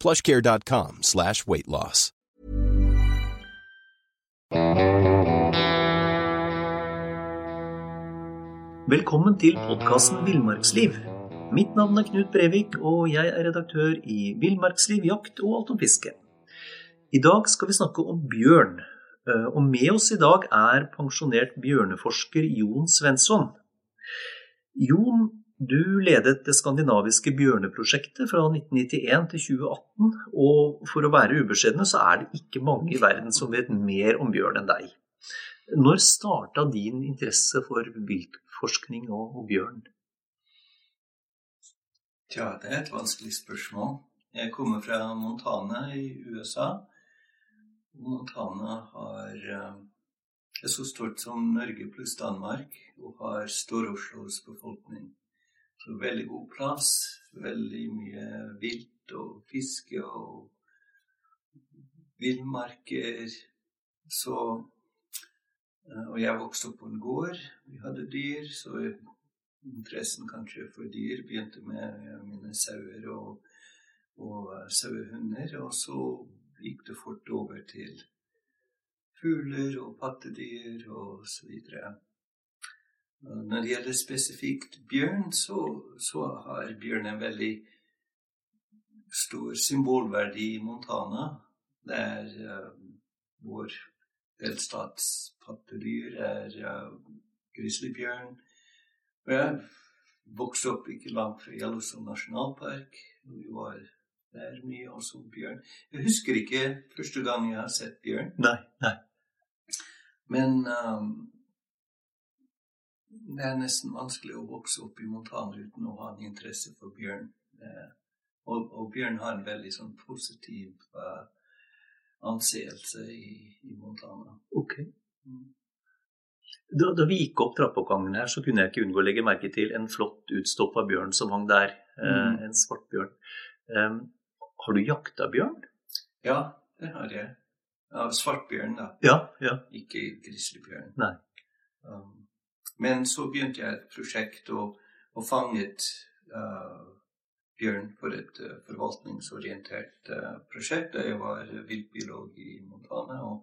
plushcare.com slash weight loss. Velkommen til podkasten Villmarksliv. Mitt navn er Knut Brevik, og jeg er redaktør i Villmarksliv, jakt og alt om fiske. I dag skal vi snakke om bjørn. Eh, og med oss i dag er pensjonert bjørneforsker Jon Svensson. Jon, du ledet det skandinaviske bjørneprosjektet fra 1991 til 2018. Og for å være ubeskjedne, så er det ikke mange i verden som vet mer om bjørn enn deg. Når starta din interesse for viltforskning og, bjørn? Tja, det er et vanskelig spørsmål. Jeg kommer fra Montana i USA. Montana har, eh, er så stort som Norge pluss Danmark og har Stor-Oslos befolkning. Så veldig god plass, veldig mye vilt og fiske og villmarker. Så eh, Og jeg vokste opp på en gård. Vi hadde dyr, så interessen kanskje for dyr begynte med mine sauer og, og sauehunder. Og så gikk det fort over til fugler og pattedyr og så videre. Når det gjelder spesifikt bjørn, så, så har bjørn en veldig stor symbolverdi i Montana. Det er uh, vår delstatspattedyr er uh, grizzlybjørn. Og jeg vokste opp ikke langt fra Yellowstone nasjonalpark. Vi var der mye også bjørn. Jeg husker ikke første gang jeg har sett bjørn. Nei, nei. Men um, det er nesten vanskelig å vokse opp i Montana uten å ha en interesse for bjørn. Eh, og, og, bjørn har en veldig sånn positiv uh, anseelse i, i, Montana. Ok. Mm. Da, da, vi gikk opp trappeoppgangen her, så kunne jeg ikke unngå å legge merke til en flott utstoppa bjørn som hang der. Eh, mm. En svartbjørn. Um, har du jakta bjørn? Ja, det har jeg. Ja, svartbjørn, da. Ja, ja. Ikke grizzlybjørn. Um, men så begynte jeg et prosjekt og, og fanget uh, bjørn for et uh, forvaltningsorientert uh, prosjekt jeg var viltbiolog i Montana. Og,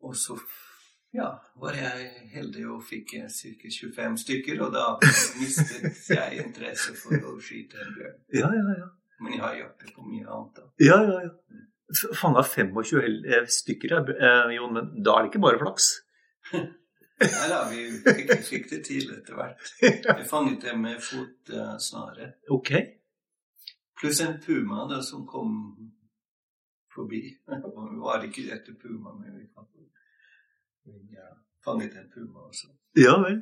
og, så ja, var jeg heldig og fikk ca. 25 stykker, og da mistet jeg interesse for å skyte en bjørn. Ja, ja, ja. Men jeg har jaktet på mye annet. da. Ja, ja, ja. Fanga 25 stykker, Jon, men da er det ikke bare flaks? Nei da, vi fikk, fikk, det til etter hvert. Vi fanget det med fotsnare. Uh, ok. Pluss en puma da, som kom forbi. Vi var ikke etter puma, men vi, fanget en puma også. Ja vel.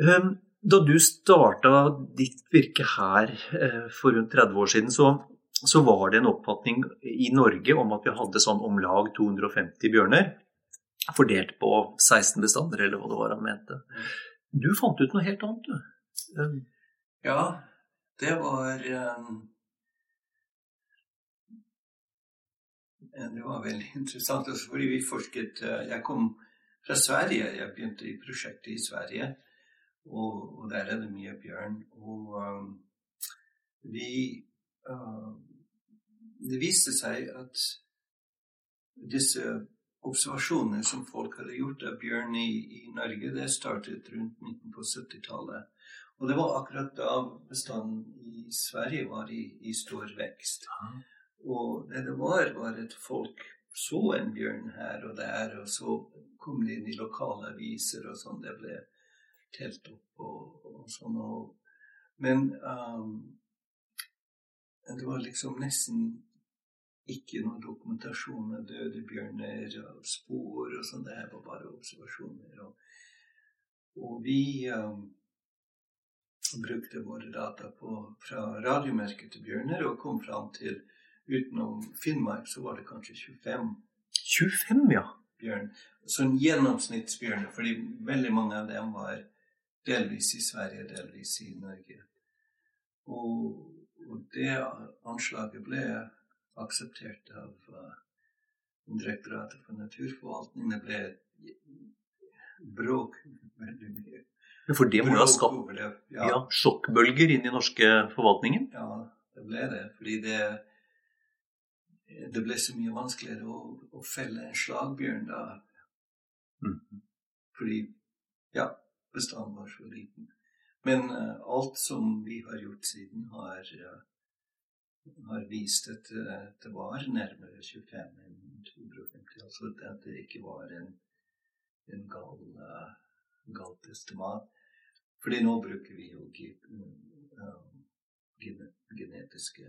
Um, da du starta ditt virke her uh, for rundt 30 år siden, så, så var det en oppfatning i Norge om at vi hadde sånn om lag 250 bjørner fordelt på 16 bestander, eller hva det var han mente. Du fant ut noe helt annet, du. Um. Ja, det var um, Det var veldig interessant, fordi vi forsket uh, Jeg kom fra Sverige, jeg begynte i prosjektet i Sverige, og, og der er det mye bjørn. Og um, vi uh, Det viste seg at disse observasjoner som folk hadde gjort av bjørn i, i Norge, det startet rundt 1970-tallet. Og det var akkurat da bestanden i Sverige var i, i stor vekst. Og det det var, var at folk så en bjørn her og der, og så kom det inn i lokale aviser og sånn. Det ble telt opp og, og sånn. Og, men um, det var liksom nesten ikke noen dokumentasjon av døde bjørner og spor og sånn. Det her var bare observasjoner. Og, og vi um, brukte våre data på, fra radiomerket til bjørner og kom fram til utenom Finnmark så var det kanskje 25 25, ja. bjørn. Sånn gjennomsnittsbjørner, fordi veldig mange av dem var delvis i Sverige, delvis i Norge. Og, og det anslaget ble akseptert av uh, Direktoratet for naturforvaltning. Det ble bråk veldig mye. For det må jo ha skapt ja. ja, sjokkbølger inn i norske forvaltningen. Ja, det ble det. Fordi det Det ble så mye vanskeligere å, å felle en slagbjørn da. Mm. Fordi ja, bestanden var så liten. Men uh, alt som vi har gjort siden, har, eh, har vist at eh, det var nærmere 25 enn 250. Altså at det ikke var en, en gal, gal galt estimat. Fordi nå bruker vi jo gene, genetiske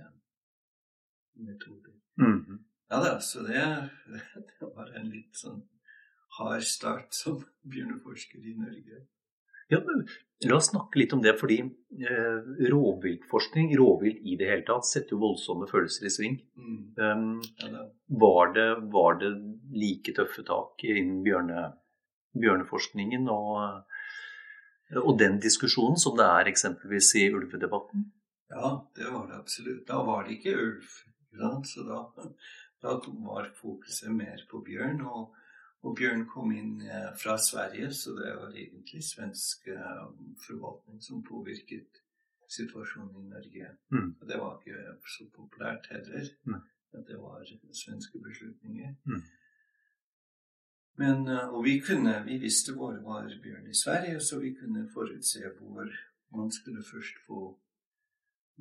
metoder. Mhm. Ja da, så det, det var en litt sånn hard start som bjørneforsker i Norge. Ja, La oss snakke litt om det, fordi eh, rovviltforskning, rovvilt i det hele tatt, setter jo voldsomme følelser i sving. Mm. Um, Ja, var, det, var det like tøffe tak innen bjørne, bjørneforskningen og, og den diskusjonen som det er eksempelvis i ulvedebatten? ja, det var det absolutt. Da var det ikke ulv. Så da, da var fokuset mer på bjørn. Og, og bjørn kom inn eh, fra Sverige, så det var egentlig svensk eh, forvaltning som påvirket situasjonen i Norge. Mm. Og det var ikke så populært heller. Mm. Det var svenske beslutninger. Mm. Men, eh, og vi kunne, vi visste hvor var bjørn i Sverige, så vi kunne forutse hvor man skulle først få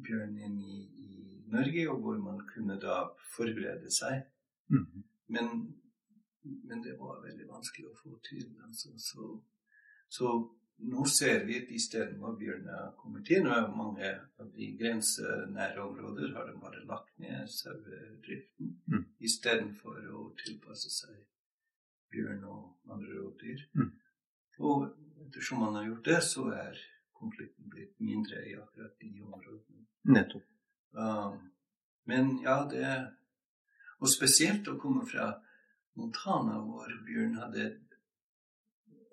bjørn inn i, i Norge, og hvor man kunne da forberede seg. Mhm. Men, men det var veldig vanskelig å få til. Altså, så, så nå ser vi at de stedene hvor bjørn har kommet inn, og mange av de grensenære områder har de bare lagt ned sauedriften Mm. istedenfor å tilpasse seg bjørn og andre rovdyr. Mm. Og ettersom man har gjort det, så er konflikten blitt mindre i akkurat de områdene. Nettopp. Um, men ja, det Og spesielt å komme fra Montana, hvor bjørn hadde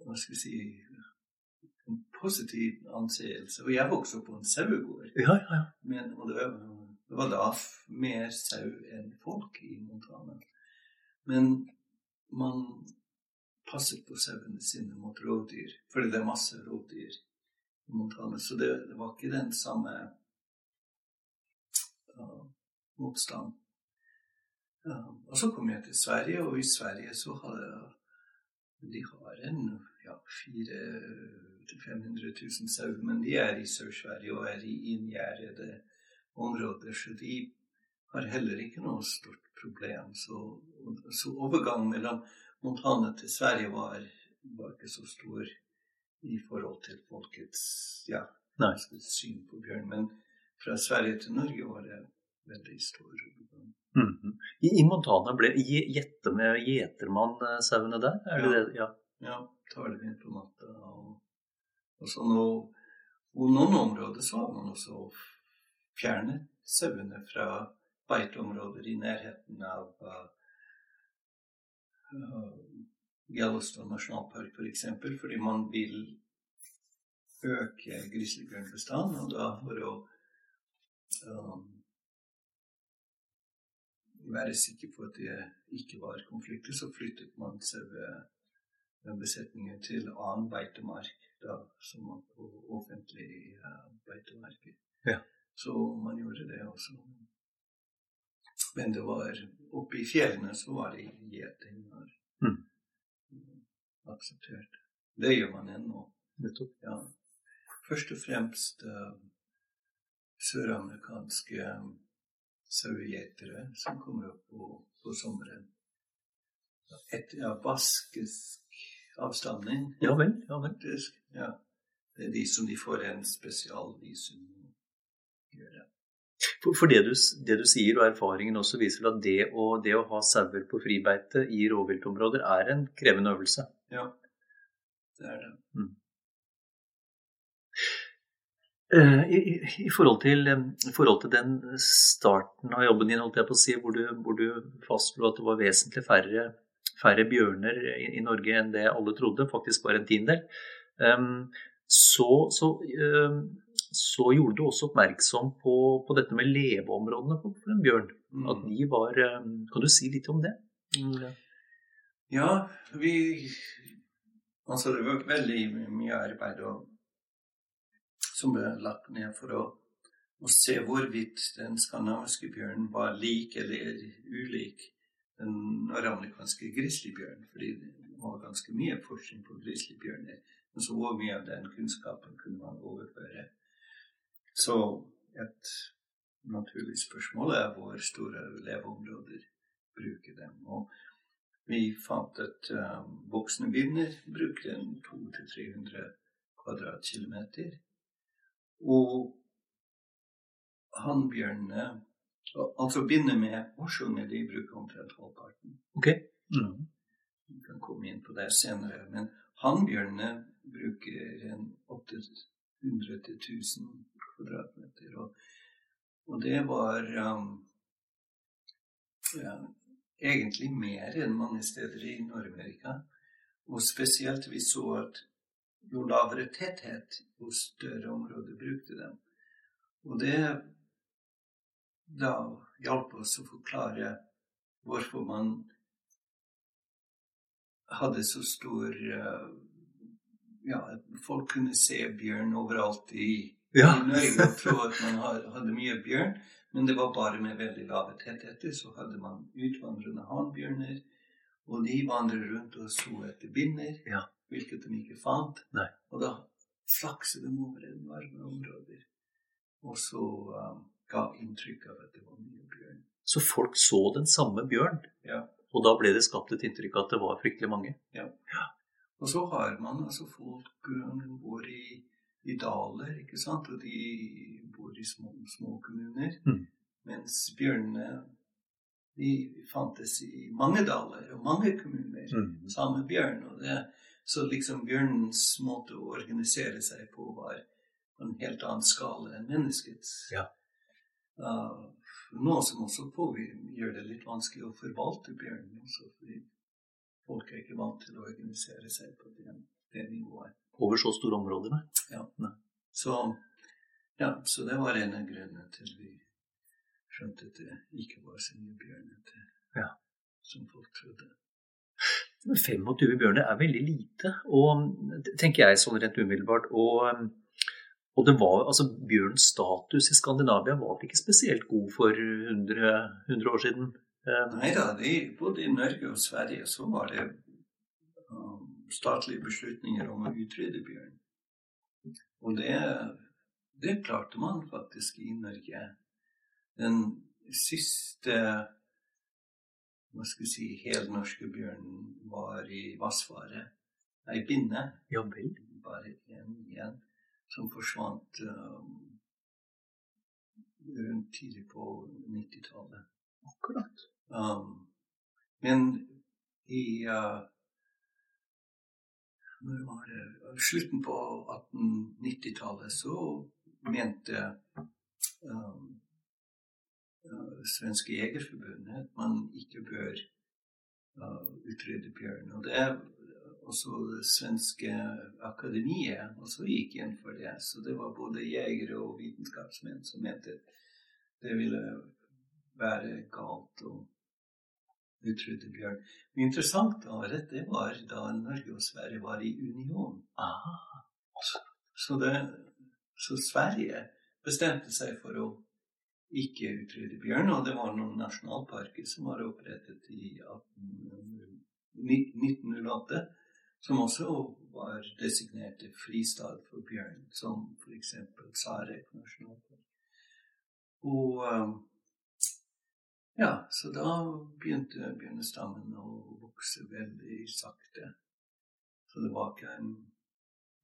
hva skal vi si en positiv anseelse. Og jeg vokste opp på en sauegård. Ja, ja, ja. Men, og det, det var da mer sau enn folk i Montana. Men man passet på sauene sine mot rovdyr, fordi det er masse rovdyr i Montana. Så det, det var ikke den samme uh, motstand. Og så kom jeg til Sverige, og i Sverige så hadde de har en ja, 400 000-500 000 sau, men de er i Sør-Sverige og er i inngjerdede områder, så de har heller ikke noe stort problem. Så, så overgangen mellom Montana til Sverige var, var ikke så stor i forhold til folkets ja, Nei. syn på bjørn. Men fra Sverige til Norge var det veldig stor mm -hmm. I, I Montana ble gje- gjette med gjeter man eh, der? Er det Ja. det? Ja. Ja, tar det inn på natta og, og så nå, og noen områder så har man også fjernet sauene fra beiteområder i nærheten av uh, Yellowstone nasjonalpark f.eks. For eksempel, fordi man vil øke grizzlybjørnbestanden, og da for å um, være sikker på at det ikke var konflikter, så flyttet man sauebesetningen til annen beitemark, da, som var på offentlig uh, beitemarker. Ja. Så man gjorde det også. Men det var oppe i fjellene så var det gjeting var Mm. akseptert. Det gjør man ennå. Ja. Først og fremst uh, søramerikanske sauegjetere som kommer opp på, på sommeren. Et ja, baskisk avstamning. Ja vel. ja vel. Ja. Det er de som de får en spesialvisum gjøre. For det, du, det, du, sier, og erfaringen også viser at det å, det å ha sauer på fribeite i rovviltområder er en krevende øvelse. Ja, det er det. Mm. Eh, I, i, forhold til, I, forhold til, den starten av jobben din, holdt jeg på å si, hvor du, hvor du fastslo at det var vesentlig færre, færre bjørner i, i, Norge enn det alle trodde, faktisk bare en tiendedel, um, så, så um, så gjorde du også oppmerksom på, på dette med leveområdene for, en bjørn. Mm. At de var um, Kan du si litt om det? Mm. Ja, vi Altså, det var veldig mye arbeid og, som ble lagt ned for å, å se hvorvidt den skandinaviske bjørnen var lik eller ulik den nordamerikanske grizzlybjørnen. Fordi det var ganske mye forskning på grizzlybjørner. Men så hvor mye av den kunnskapen kunne man overføre så et naturlig spørsmål er hvor store leveområder bruker dem. Og vi fant at um, voksne binner bruker 200-300 kvadratkilometer. Og hannbjørnene Altså begynne med årsunger, de bruker omtrent halvparten. Ok. Mm. Vi kan komme inn på det senere. Men hannbjørnene bruker en 800 1000 kvadratmeter. Og, og det var um, ja, egentlig mer enn mange steder i Nord-Amerika. Og spesielt vi så at jo lavere tetthet, jo større områder brukte dem. Og det da hjalp oss å forklare hvorfor man hadde så stor uh, Ja, folk kunne se bjørn overalt i ja. i Norge og tro at man hadde mye bjørn. Men det var bare med veldig lave tettheter. Så hadde man utvandrende hannbjørner. Og de vandret rundt og så etter binner, ja. hvilket de ikke fant. Nei. Og da flakset de over enorme områder. Og så um, ga inntrykk av at det var mye bjørn. Så folk så den samme bjørn? Ja. Og da ble det skapt et inntrykk at det var fryktelig mange? Ja. ja. Og så har man altså folk som bor i i daler, ikke sant? og de bor i små, små kommuner. Mm. Mens bjørnene de fantes i mange daler og mange kommuner. Mm. Samme bjørn. og det så liksom bjørnens måte å organisere seg på var på en helt annen skala enn menneskets. Ja. Uh, noe som også gjør det litt vanskelig å forvalte bjørnen. Også, fordi folk er ikke vant til å organisere seg på det, det nivået over så store områder, nei. Ja. Så, ja, så det var en av grunnene til vi skjønte at det ikke var så mye bjørnete ja. som folk trodde. 25 bjørner er veldig lite, og tenker jeg sånn rent umiddelbart. Og, og det var, altså bjørns status i Skandinavia var ikke spesielt god for 100, 100 år siden. Nei da, både i Norge og Sverige så var det um, statlige beslutninger om å utrydde bjørn. Og det, det klarte man faktisk i Norge. Den siste hva skal jeg si, helnorske bjørnen var i Vassfaret. Ei binne. Ja vel. Bare én igjen. Som forsvant um, rundt tidlig på 90-tallet. Akkurat. Um, men i uh, når var det slutten på 1890-tallet, så mente um, Svenske Jegerforbundet at man ikke bør uh, utrydde bjørn. Og det også det svenske akademiet også gikk inn for det. Så det var både jegere og vitenskapsmenn som mente det ville være galt. å utrydde bjørn. Men interessant at det var da Norge og Sverige var i union. Ah. Så, det, så Sverige bestemte seg for å ikke utrydde bjørn, og det var noen nasjonalparker som var opprettet i 1908, som også var designerte fristad for bjørn, som f.eks. Sarek nasjonalpark. Og um, Ja, så da begynte bjørnestammen å vokse veldig sakte. Så det var ikke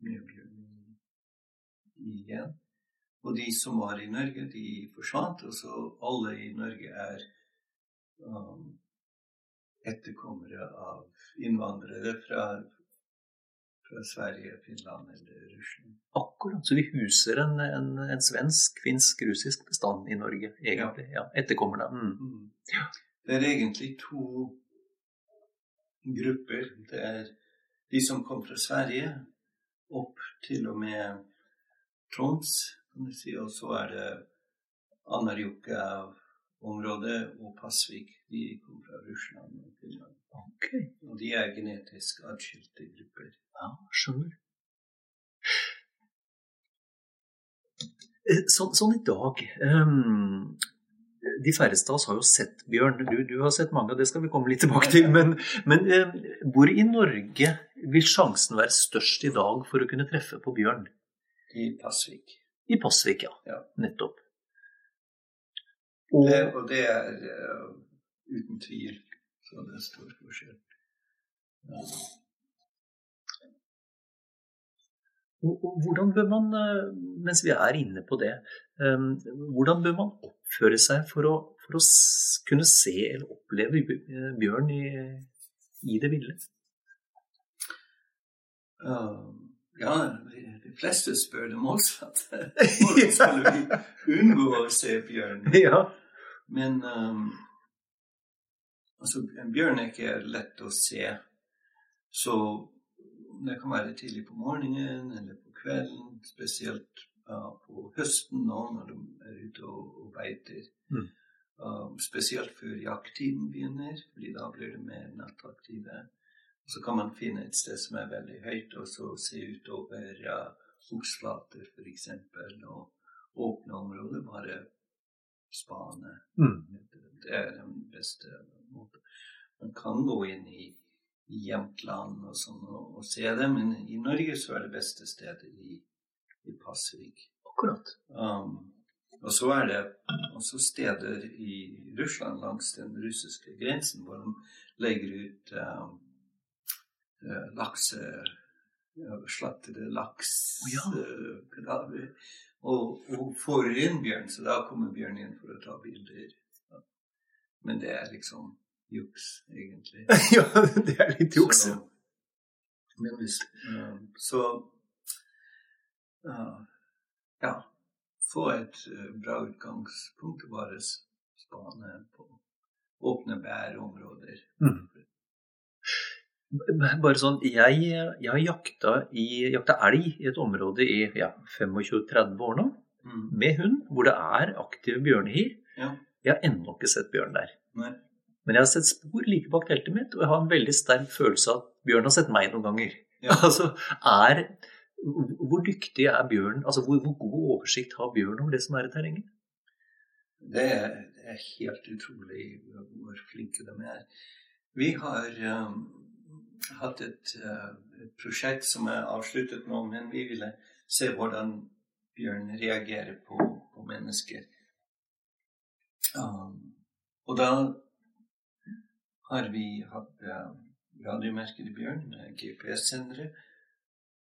mye bjørn igjen. Og de som var i Norge, de forsvant. Og så alle i Norge er um, etterkommere av innvandrere fra, fra, Sverige, Finland eller Russland. Akkurat. Så vi huser en, en, en svensk, finsk, russisk bestand i Norge, egentlig. Ja, ja Etterkommerne. Mm. Mm. Ja. Det er egentlig to grupper. Det er de som kom fra Sverige, opp til og med Troms kan du si. Og så er det Anarjuka-området og Pasvik. De kommer fra Russland og Finland. Okay. Og de er genetisk atskilte grupper. Ja, skjønner. Eh, så, sånn i dag um, De færreste av oss har jo sett bjørn. Du, du, har sett mange, og det skal vi komme litt tilbake til. Men, men um, hvor i Norge vil sjansen være størst i dag for å kunne treffe på bjørn? I Pasvik. I Pasvik, ja. Nettopp. Og det, og det er uh, uten tvil så det stor forskjell. Ja. Hvordan bør man, eh, mens vi er inne på det, um, hvordan bør man oppføre seg for å, for å kunne se eller oppleve bjørn i, i det ville? Um, ja, de fleste spør det motsatte. Hvordan skulle vi unngå å se bjørn? Ja. Men um, altså, en bjørn er ikke lett å se. Så det kan være tidlig på morgenen eller på kvelden, spesielt uh, på høsten nå når de er ute og, og beiter. Mm. Uh, spesielt før jakttiden begynner, fordi da blir det mer nattaktive. Så kan man finne et sted som er veldig høyt, og så se utover ja, skogsflater f.eks. Og åpne områder. Bare spane. Mm. Det er den beste måten. Man kan gå inn i, Jämtland og sånn og, og, se det, men i Norge så er det beste stedet i, i Pasvik. Akkurat. Um, og så er det også steder i Russland langs den russiske grensen hvor de legger ut um, lakse slaktede laks oh, ja. og, og får inn bjørn, så da kommer bjørnen inn for å ta bilder. Men det er liksom juks, egentlig. ja, det er litt juks. Så, men hvis, så ja, få et bra utgangspunkt og bare spane på åpne bærområder. Mm. Bare sånn, Jeg, jeg har jakta, i, jakta, elg i et område i ja, 25-30 år nå, mm. med hund, hvor det er aktive bjørnehier. Ja. Jeg har ennå ikke sett bjørn der. Nei. Men jeg har sett spor like bak teltet mitt, og jeg har en veldig sterk følelse av at bjørn har sett meg noen ganger. Ja. altså, er, Hvor dyktig er bjørn? Altså, hvor, hvor, god oversikt har bjørn over det som er i terrenget? Det er, det er helt utrolig hvor flinke de er. Vi har um, hatt et, uh, et, prosjekt som er avsluttet nå, men vi ville se hvordan bjørn reagerer på, på mennesker. Um, og da har vi hatt uh, radiomerkede bjørn med GPS-sendere.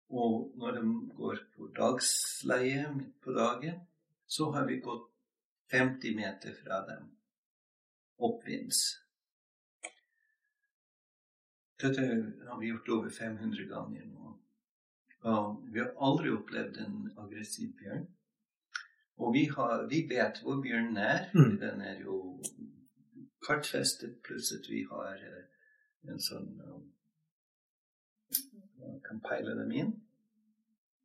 Og når de går på dagsleie midt på dagen, så har vi gått 50 meter fra dem oppvinds. Dette har vi gjort over 500 ganger nå. Og vi har aldri opplevd en aggressiv bjørn. Og vi, har, vi vet hvor bjørnen er. Mm. Den er jo kartfestet, pluss at vi har uh, en sånn um, Kan peile dem inn.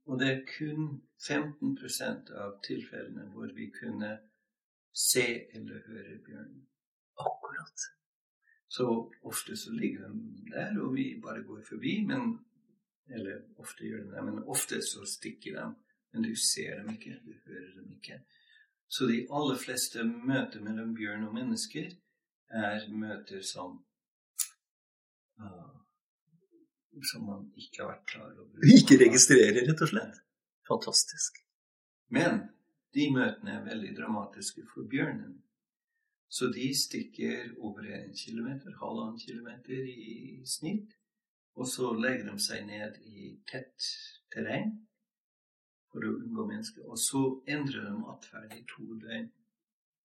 Og det er kun 15% av tilfellene hvor vi kunne se eller høre bjørnen. Akkurat. Så ofte så ligger de der, og vi bare går forbi. Men, eller ofte gjør de det, men ofte så stikker de. Men du ser dem ikke, du hører dem ikke. Så de aller fleste møter mellom bjørn og mennesker er møter som uh, som man ikke har vært klar over. Ikke registrerer, rett og slett. Fantastisk. Men de møtene er veldig dramatiske for bjørnen. Så de stikker over en kilometer, halvannen kilometer i snitt. Og så legger de seg ned i tett terreng for å unngå mennesker. Og så endrer de atferd i to døgn.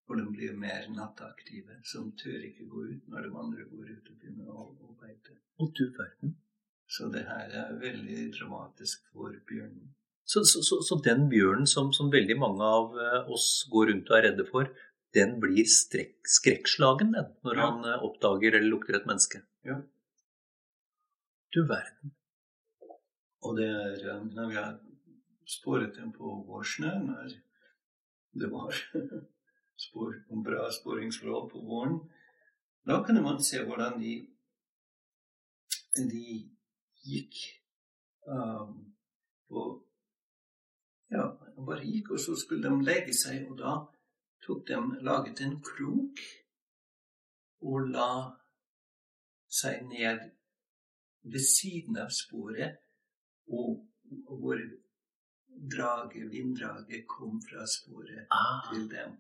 Og de blir mer nattaktive, som tør ikke gå ut når de andre går ut og begynner å, å beite. Og du verden. Så det her er veldig dramatisk for bjørnen. Så, så, så, så den bjørnen som, som, veldig mange av eh, oss går rundt og er redde for, den blir skrekkslagen den, når ja. han eh, oppdager eller lukter et menneske? Ja. Du verden. Og det er eh, når vi har spåret dem på vårsnø, når det var spor, bra sporingsråd på våren, da kunne man se hvordan de, de gikk um, på ja, bare gikk, og så skulle de legge seg, og da tok de, laget en krok og la seg ned ved siden av sporet, og, hvor drage, vinddraget kom fra sporet ah. til dem.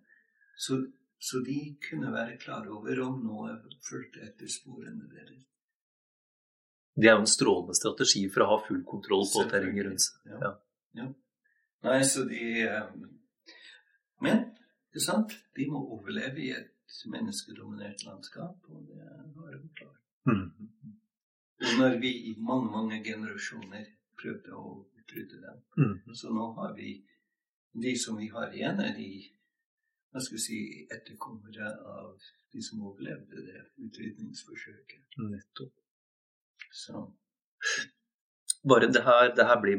Så, så, de kunne være klar over om noe fulgte etter sporene deres. Det er jo en strålende strategi for å ha full kontroll på terrenget rundt seg. Ja. Ja. ja. Nei, så de um, Men det er sant, de må overleve i et menneskedominert landskap, og det har de klart. Mm. Og når vi i mange, mange generasjoner prøvde å utrydde dem, mm. så nå har vi De som vi har igjen, er de hva skal vi si, etterkommere av de som overlevde det utrydningsforsøket. Nettopp. Så bare det her, det her blir,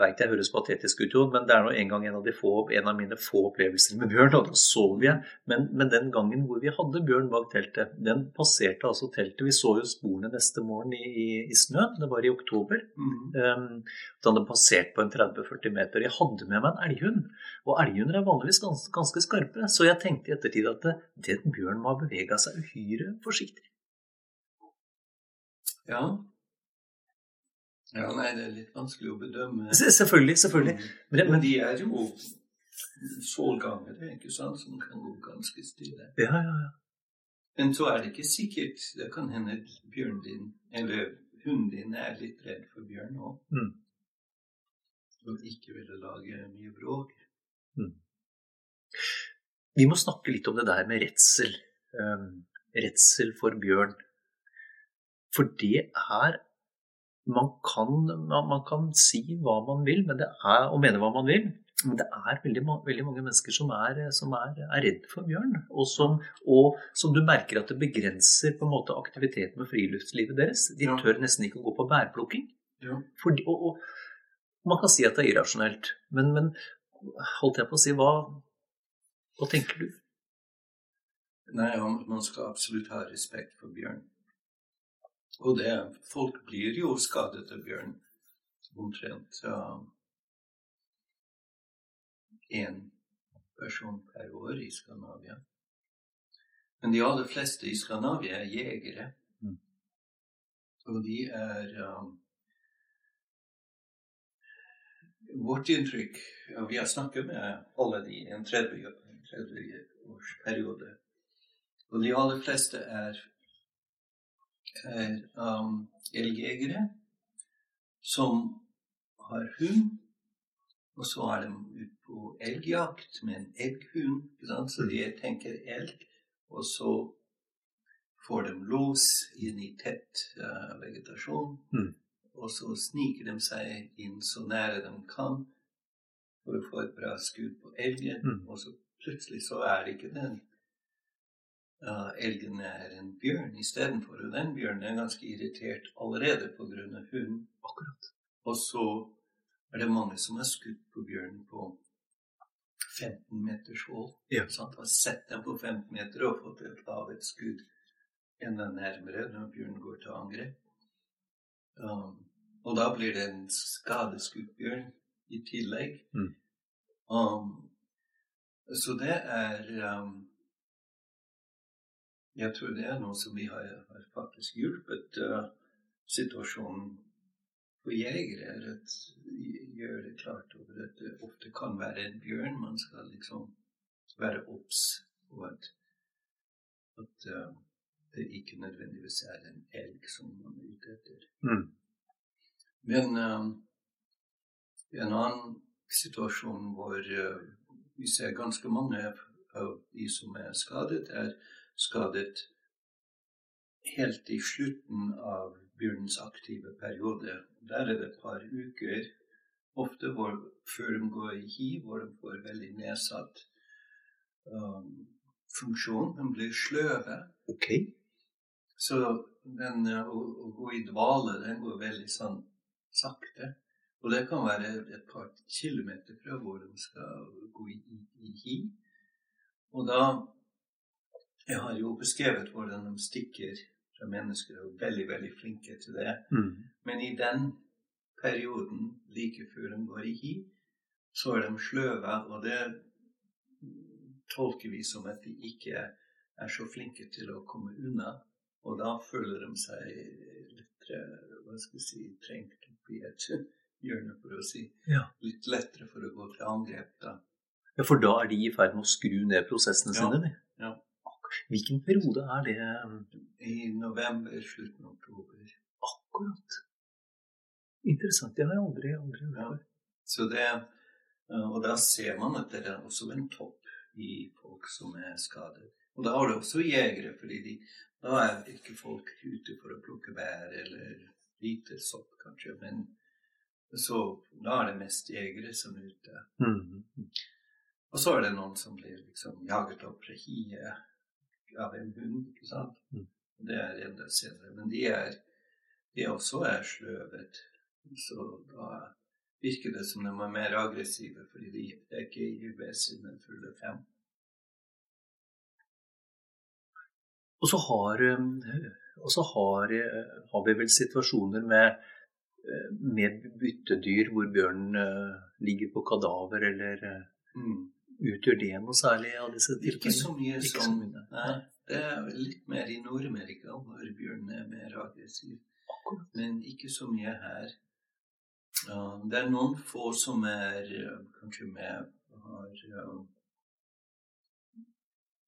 vet jeg høres patetisk ut, men det er nå en gang en av, få, en av, mine få opplevelser med bjørn. Og da sov jeg. Men, men, den gangen hvor vi hadde bjørn bak teltet, den passerte altså teltet. Vi så jo sporene neste morgen i, i, i snø. Det var i oktober. Mm. Um, da hadde passert på en 30-40 meter. Jeg hadde med meg en elghund. Og elghunder er vanligvis ganske, ganske, skarpe. Så jeg tenkte i ettertid at den bjørnen må ha bevega seg uhyre forsiktig. Ja, ja, nei, det er litt vanskelig å bedømme. Selvfølgelig. selvfølgelig. Mm. Men, men de er jo solganger, ikke sant, som kan gå ganske stille. Ja, ja, ja. Men så er det ikke sikkert. Det kan hende bjørnen din, eller hunden din, er litt redd for bjørn òg. Mm. Og ikke ville lage mye bråk. Mm. Vi må snakke litt om det der med redsel. Um, redsel for bjørn. For det er man kan, man kan, si hva man vil er, og mene hva man vil, men det er veldig, veldig mange mennesker som, er, som er, er redd for bjørn. Og som, og som, du merker at det begrenser på en måte aktiviteten med friluftslivet deres. De ja. tør nesten ikke å gå på bærplukking. Ja. For, og, og, man kan si at det er irrasjonelt, men, men holdt jeg på å si hva, hva tenker du? Nei, man skal absolutt ha respekt for bjørn. Og det, folk blir jo skadet av bjørn omtrent én uh, person per år i Skandinavia. Men de aller fleste i Skandinavia er jegere. Mm. Og de er um, Vårt inntrykk og Vi har snakket med alle de i en 30, 30. Og de aller fleste er er um, elgjegere som har hund. Og så er de ute på elgjakt med en elghund. Så de tenker elg. Og så får de los inn i tett uh, vegetasjon. Mm. Og så sniker de seg inn så nære de kan for å få et bra skudd på elgen. Mm. Og så plutselig så er det ikke den uh, elgen er en bjørn istedenfor. Og den bjørnen er ganske irritert allerede pga. hunden. Akkurat. Og så er det mange som har skutt på bjørnen på 15 meters hold. Ja. Sant? Har sett dem på 15 meter og fått et av et skudd enda nærmere når bjørnen går til angrep. Um, og da blir det en skadeskutt bjørn i tillegg. Mm. Um, så det er um, jeg tror det er noe som vi har, har faktisk hjulpet uh, situasjonen for jegere. er at gjør det klart over at det ofte kan være en bjørn. Man skal liksom være obs på at At uh, det ikke nødvendigvis er en elg som man er ute etter. Mm. Men uh, en annen situasjon hvor vi ser ganske mange av de som er skadet, er skadet helt i slutten av bjørnens aktive periode. Der er det et par uker, ofte hvor, før de går i hi, hvor de får veldig nedsatt um, funksjon. De blir sløve. Okay. Så den, å, å, gå i dvale, den går veldig sånn sakte. Og det kan være et par kilometer fra hvor de skal gå i, i, i hi. Og da Jeg har jo beskrevet hvordan de stikker fra mennesker og er veldig, veldig flinke til det. Mm. Men i den perioden like før de går i hi, så er de sløve, og det tolker vi som at de ikke er så flinke til å komme unna. Og da føler de seg litt hva skal jeg si, trengt opp i et hjørne, for å si. Ja. Litt lettere for å gå til angrep da. ja, for da er de i ferd med å skru ned prosessene Ja. sine? Hvilken periode er det? I november, slutten av oktober. Akkurat. Interessant. Det har jeg aldri, aldri hørt før. Så det, eh, og da ser man at det er også en topp i folk som er skadet. Og da har du også jegere, fordi de, da er ikke folk ute for å plukke bær eller lite sopp, kanskje. Men så da er det mest jegere som er ute. Mm. Og så er det noen som blir liksom jaget opp fra hiet av en hund, ikke sant. Mm. Det er enda senere. Men de er de også er sløvet. Så da virker det som de er mer aggressive, fordi de er ikke i UV-sinnen fulle fem. Og så har, så har, eh, har vi vel situasjoner med, eh, med byttedyr hvor bjørnen eh, ligger på kadaver, eller Mm. Utgjør det noe særlig av disse Ikke så mye Ikke så som mye. Nei, det er litt mer i Nord-Amerika, hvor bjørnen er mer aggressiv. Men ikke så mye her. Det er noen få som er eh, kanskje med har uh,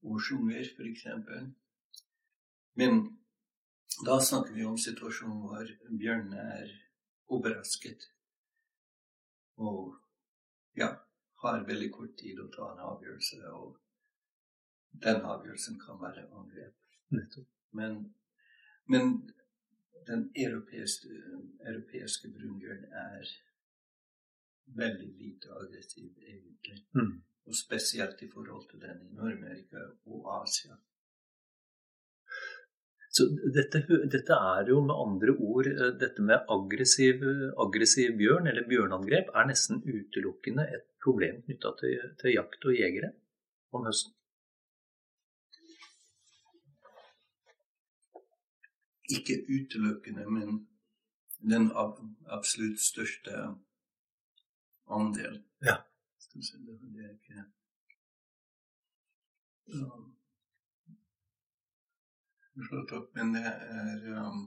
årsunger, f.eks. Men da snakker vi om situasjonen hvor bjørnen er overrasket. Og ja, har veldig kort tid å ta en avgjørelse, og den avgjørelsen kan være angrep. Men, men den europeiske, europeiske brunbjørnen er veldig lite aggressiv, egentlig. Mm. Og spesielt i forhold til den i Nord-Amerika og Asia. Så dette, dette er jo med andre ord eh, Dette med aggressiv, aggressiv bjørn, eller bjørneangrep, er nesten utelukkende et problem knytta til, til jakt og jegere om høsten. Ikke utelukkende, men den ab absolutt største andel. Ja. Skal vi se, det er ikke um, slått opp, men det er um,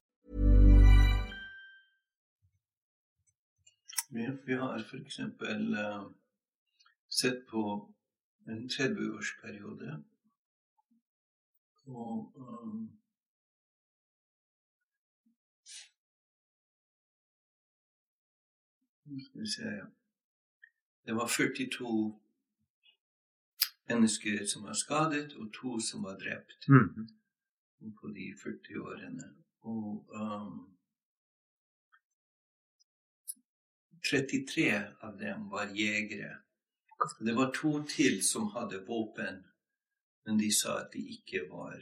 Vi, vi har f.eks. Uh, sett på en 30-årsperiode. Og um, skal vi se Det var 42 mennesker som var skadet, og to som var drept Mhm. på de 40 årene. Og um, 33 av dem var jegere. Det var to til som hadde våpen, men de sa at de ikke var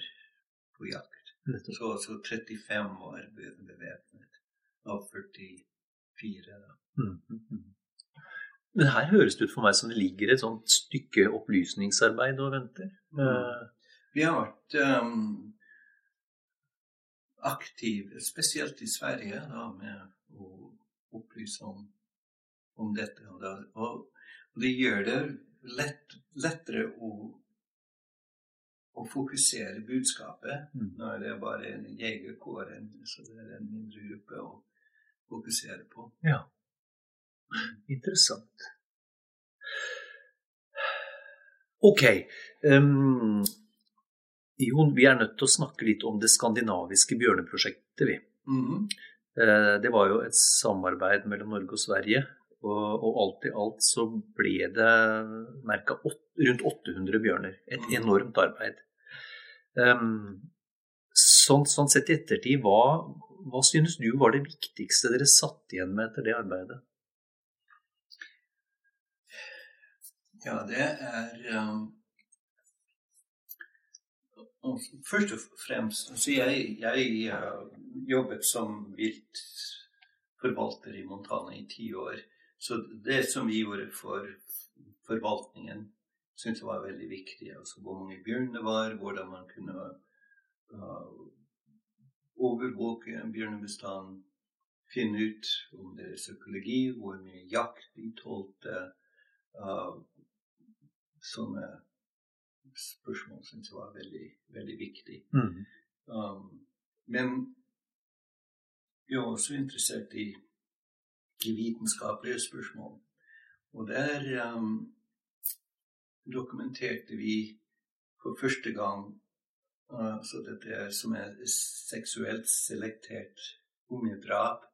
på jakt. Så, så 35 var be- bevæpnet av 44. Da. Mhm. Men her høres det ut for meg som det ligger et sånt stykke opplysningsarbeid og venter. Eh, Vi har vært um, aktive, spesielt i Sverige, da, med å opplyse om, om dette. Og, det gjør det lett, lettere å, å fokusere budskapet Mm. når det er bare en jegerkår, så det er en mindre gruppe å fokusere på. Ja. Interessant. Ok. Um, Jon, vi er nødt til å snakke litt om det skandinaviske bjørneprosjektet, vi. Mhm. uh, Det var jo et samarbeid mellom Norge og Sverige. Og, og alt i alt så ble det merka rundt 800 bjørner. Et Mhm. enormt arbeid. Um, sånn, sånn sett i ettertid, hva, hva synes du var det viktigste dere satt igjen med etter det arbeidet? Ja, det er um, Først og fremst så jeg, jeg uh, jobbet som viltforvalter i Montana i ti år. Så det som vi gjorde for forvaltningen, syntes jeg var veldig viktig. Altså hvor mange bjørn det var, hvordan man kunne uh, overvåke en bjørnebestand, finne ut om det er psykologi, hvor mye jakt de tålte. Uh, sånne spørsmål syns jeg var veldig, veldig viktig. Mm. Um, men jeg var også interessert i, i vitenskapelige spørsmål. Og der um, dokumenterte vi for første gang uh, dette er, som er seksuelt selektert ungedrap,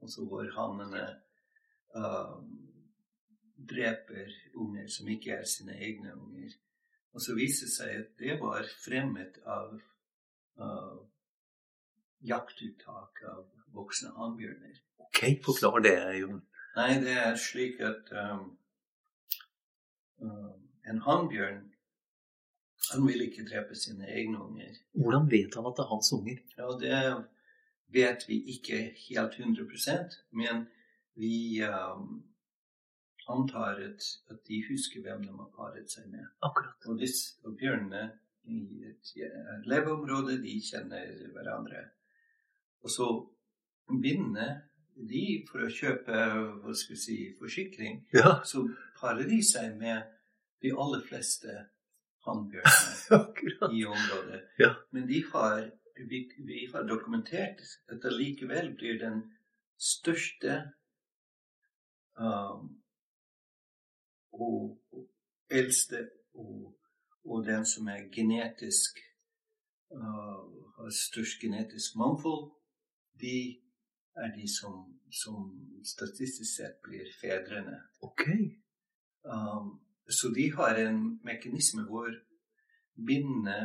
altså hvor hannene um, dreper unger som ikke er sine egne unger. Og så viste det seg at det var fremmet av uh, jaktuttak av voksne hannbjørner. Ok, forklar det, Jon. Nei, det er slik at um, um, en hannbjørn han vil ikke drepe sine egne unger. Hvordan vet han at det er hans unger? Ja, det vet vi ikke helt 100% men vi um, antar at, at de husker hvem de har paret seg med. Akkurat. Og, disse, og bjørnene i et leveområde, de kjenner hverandre. Og så binnene, de for å kjøpe hva skal vi si, forsikring, Ja, så parer de seg med de aller fleste hannbjørnene i området. Ja. Men de har, vi, vi har dokumentert at det likevel blir den største um, og, og eldste og, og den som er genetisk uh, har størst genetisk mangfold, de er de som, som statistisk sett blir fedrene. Ok. Um, så de har en mekanisme hvor binnene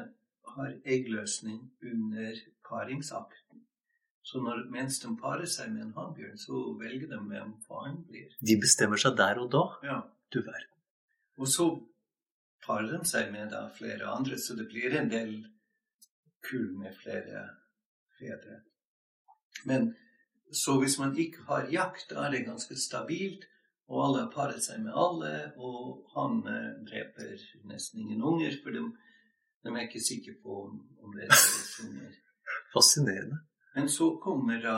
har eggløsning under paringsakten. Så når, mens de parer seg med en hannbjørn, så velger de hvem faren blir. De bestemmer seg der og da. Ja. Du verden. Og så parer de seg med da flere andre, så det blir en del kull med flere fedre. Men så hvis man ikke har jakt, da er det ganske stabilt, og alle har paret seg med alle, og han eh, dreper nesten ingen unger, for de, de er ikke sikre på om, om det er unger. Fascinerende. Men så kommer da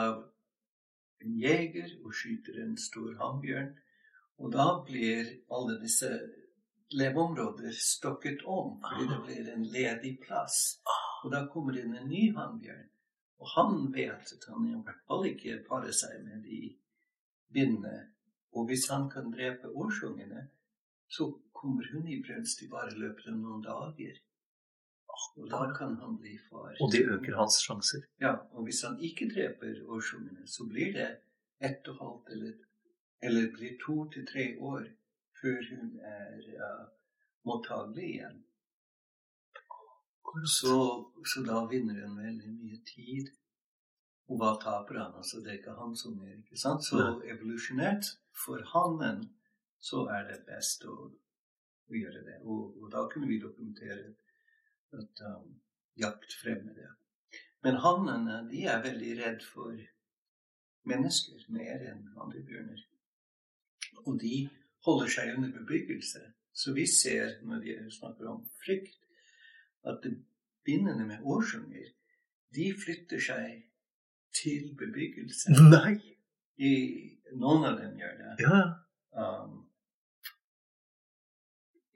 en jeger og skyter en stor hannbjørn, og da blir alle disse leveområder stokket om, fordi det blir en ledig plass. Og da kommer det inn en ny hannbjørn, og han vet at han i hvert fall ikke parer seg med de bindene. Og hvis han kan drepe årsungene, så kommer hun i brunst i bare løpet av noen dager. Og da kan han bli far. Og det øker hans sjanser. Ja, og hvis han ikke dreper årsungene, så blir det ett og halvt eller, eller blir to til tre år før hun er uh, mottagelig igjen. Så, så, da vinner hun veldig mye tid. Og hva taper han? Altså, det er ikke han som er ikke sant? Så evolusjonert for hannen, så er det best å, å gjøre det. Og, og, da kunne vi dokumentere at um, jakt fremmer det. Men hannene de er veldig redd for mennesker mer enn andre bjørner. Og de holder seg under bebyggelse. Så vi ser, når vi snakker om frykt, at bindene med årsunger, de flytter seg til bebyggelse. Nei! I, noen av dem gjør det. Ja. Um,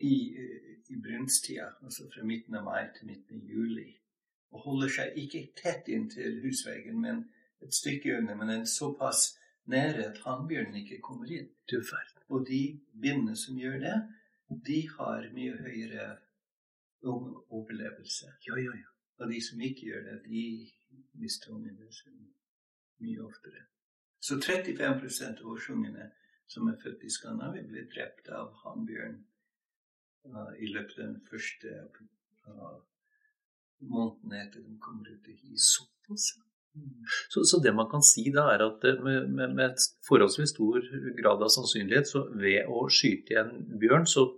I i brunsttida, altså fra midten av mai til midten av juli. Og holder seg ikke tett inntil husveggen, men et stykke under, men en såpass nære at hannbjørnen ikke kommer inn. Og de bindene som gjør det, de har mye høyere overlevelse. Ja, ja, ja. Og de som ikke gjør det, de mister omgivelsene mye oftere. Så 35% av årsungene som er født i Skandinavia, ble drept av hannbjørn uh, i løpet av den første uh, måneden etter de kommer ut i hiet. Såpass. Så, så, det man kan si da, er at med, med, med forholdsvis stor grad av sannsynlighet, så ved å skyte en bjørn, så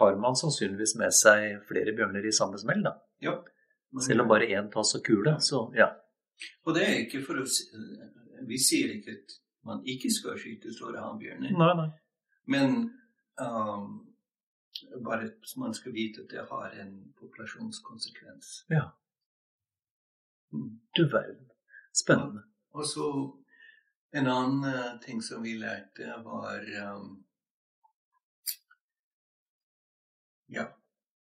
tar man sannsynligvis med seg flere bjørner i samme smell, da. Ja. Selv om bare én tas av kule, så ja. Og det er ikke for å Vi sier ikke at man ikke skal skyte store hannbjørner. Nei, nei. Men um, bare at man skal vite at det har en populasjonskonsekvens. Ja. Mm. Du verden. Spennende. Og så en annen uh, ting som vi lærte, var um, ja,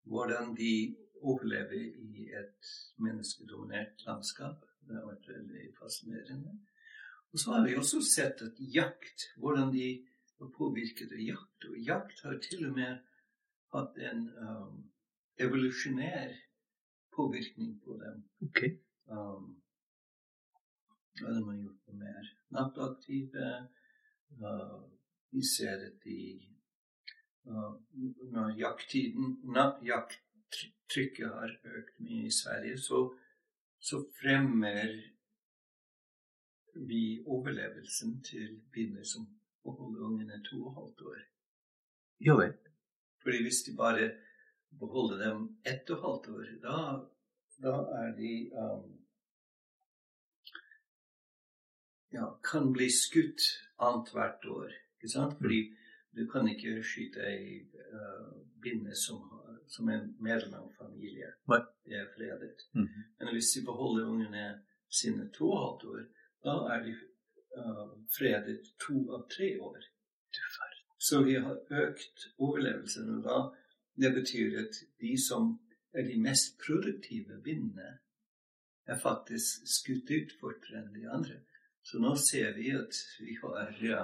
hvordan de overlever i et menneskedominert landskap. Det har vært veldig fascinerende. Og så har vi også sett at jakt, hvordan de var påvirket av jakt. Og jakt har til og med hatt en um, evolusjonær påvirkning på dem. Okay. Um, hva de man gjort noe mer nattaktive. Uh, vi ser at de Når jakttiden, jakttrykket har økt mye i Sverige, så, så fremmer vi overlevelsen til binner som beholder ungene to og et halvt år. Jo vel. Fordi hvis de bare beholder dem ett og et halvt år, da, da er de um, ja, kan bli skutt annethvert år. Ikke sant? Fordi du kan ikke skyte ei uh, binne som, som er medlem av familie. Nei. Det er fredet. Mm -hmm. Men hvis de beholder ungene sine to og halvt år, da er de uh, fredet to av tre år. Så vi har økt overlevelsen. Da, det betyr at de som er de mest produktive bindene, er faktisk skutt ut fortere enn de andre. Så nå ser vi at vi har ja,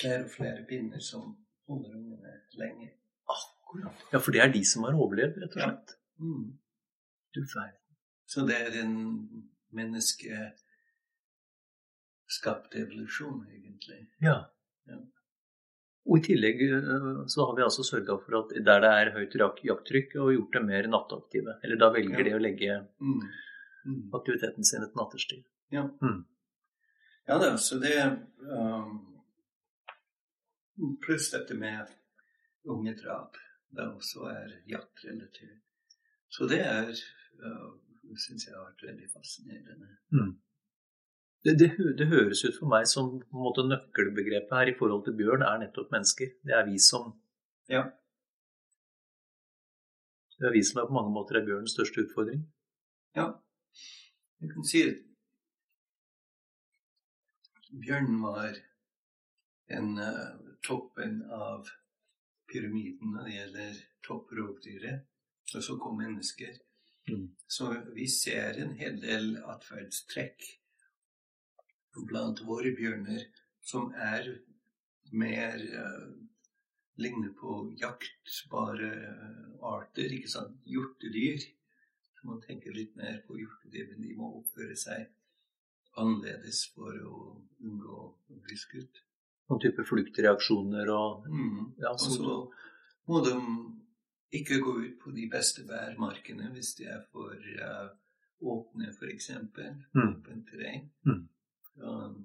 flere og flere binner som holder ungene lenge. Akkurat. Ja, for det er de som har overlevd, rett og slett. Ja. Mm. Du verden. Så det er en menneskeskapt evolusjon, egentlig. Ja. Ja. Og i tillegg øh, så har vi altså sørga for at der det er høyt jakttrykk, og gjort dem mer nattaktive. Eller da velger Ja. de å legge Mm. Mm. aktiviteten sin et natterstid. Ja. Mm. Ja da, så det um, Pluss dette med unge drap. det også er jaktrelatert. Så det er uh, syns jeg har vært veldig fascinerende. Det, det, det høres ut for meg som på en måte nøkkelbegrepet her i forhold til bjørn er nettopp mennesker. Det er vi som Ja. det er vi som er på mange måter er bjørnens største utfordring. Ja. Jeg kan si at bjørnen var en uh, toppen av pyramiden når det gjelder topprovdyret. Og så kom mennesker. Mm. Så vi ser en hel del atferdstrekk blant våre bjørner som er mer uh, ligner på jaktbare uh, arter, ikke sant? Hjortedyr. Så man tenker litt mer på hjortedyr, men de må oppføre seg annerledes for å unngå å bli skutt. Noen type fluktreaksjoner og Mm. Ja, så- så må de ikke gå ut på de beste bærmarkene hvis de er for uh, åpne, f.eks. Mm. Åpent terreng. Mm. Um,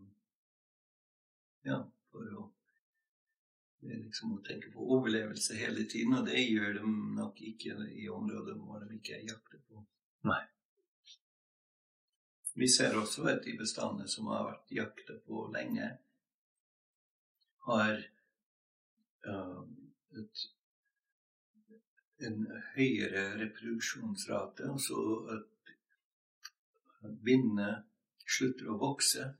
ja, for å det liksom å tenke på overlevelse hele tiden, og det gjør de nok ikke i områder hvor de ikke er jakter på. Nei. Vi ser også at de bestandene som har vært jakta på lenge, har uh, et, en høyere reproduksjonsrate, altså at bindene slutter å vokse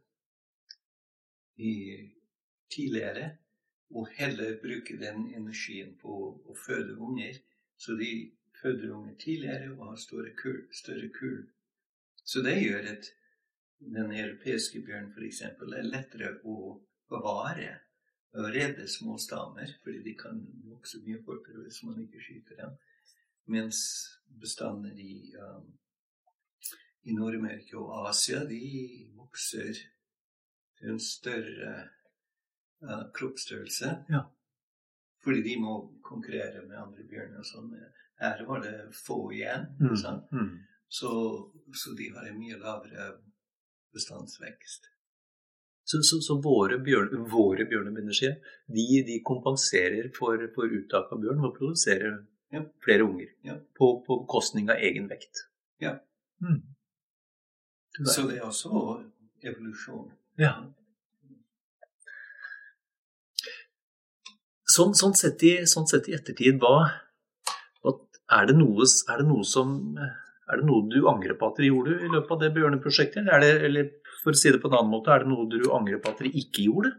tidligere, og heller bruke den energien på å føde unger. Så de føder unger tidligere og har større kull. Større kull. Så det gjør at den europeiske bjørnen f.eks. er lettere å bevare redde små stammer, fordi de kan vokse mye fortere hvis man ikke skyter dem. Mens bestander i, um, i Nord-Amerika og Asia, de vokser til en større uh, kroppsstørrelse. Ja. Fordi de må konkurrere med andre bjørner og sånn. Her var det få igjen. Mm. Mm. Så, så de har en mye lavere bestandsvekst. Så, så, så våre, bjørn, våre bjørnebinderskier de, de kompenserer for, for uttak av bjørn og produserer Ja. flere unger Ja. på, på bekostning av egen vekt. Ja. Mm. Så det er også evolusjon. Ja. Sånn, sånn, sett i, sånn sett i ettertid, hva, er, det noe, er det noe som Er det noe du angrer på at dere gjorde i løpet av det bjørneprosjektet? Eller, er eller for å si det på en annen måte, er det noe du angrer på at dere ikke gjorde?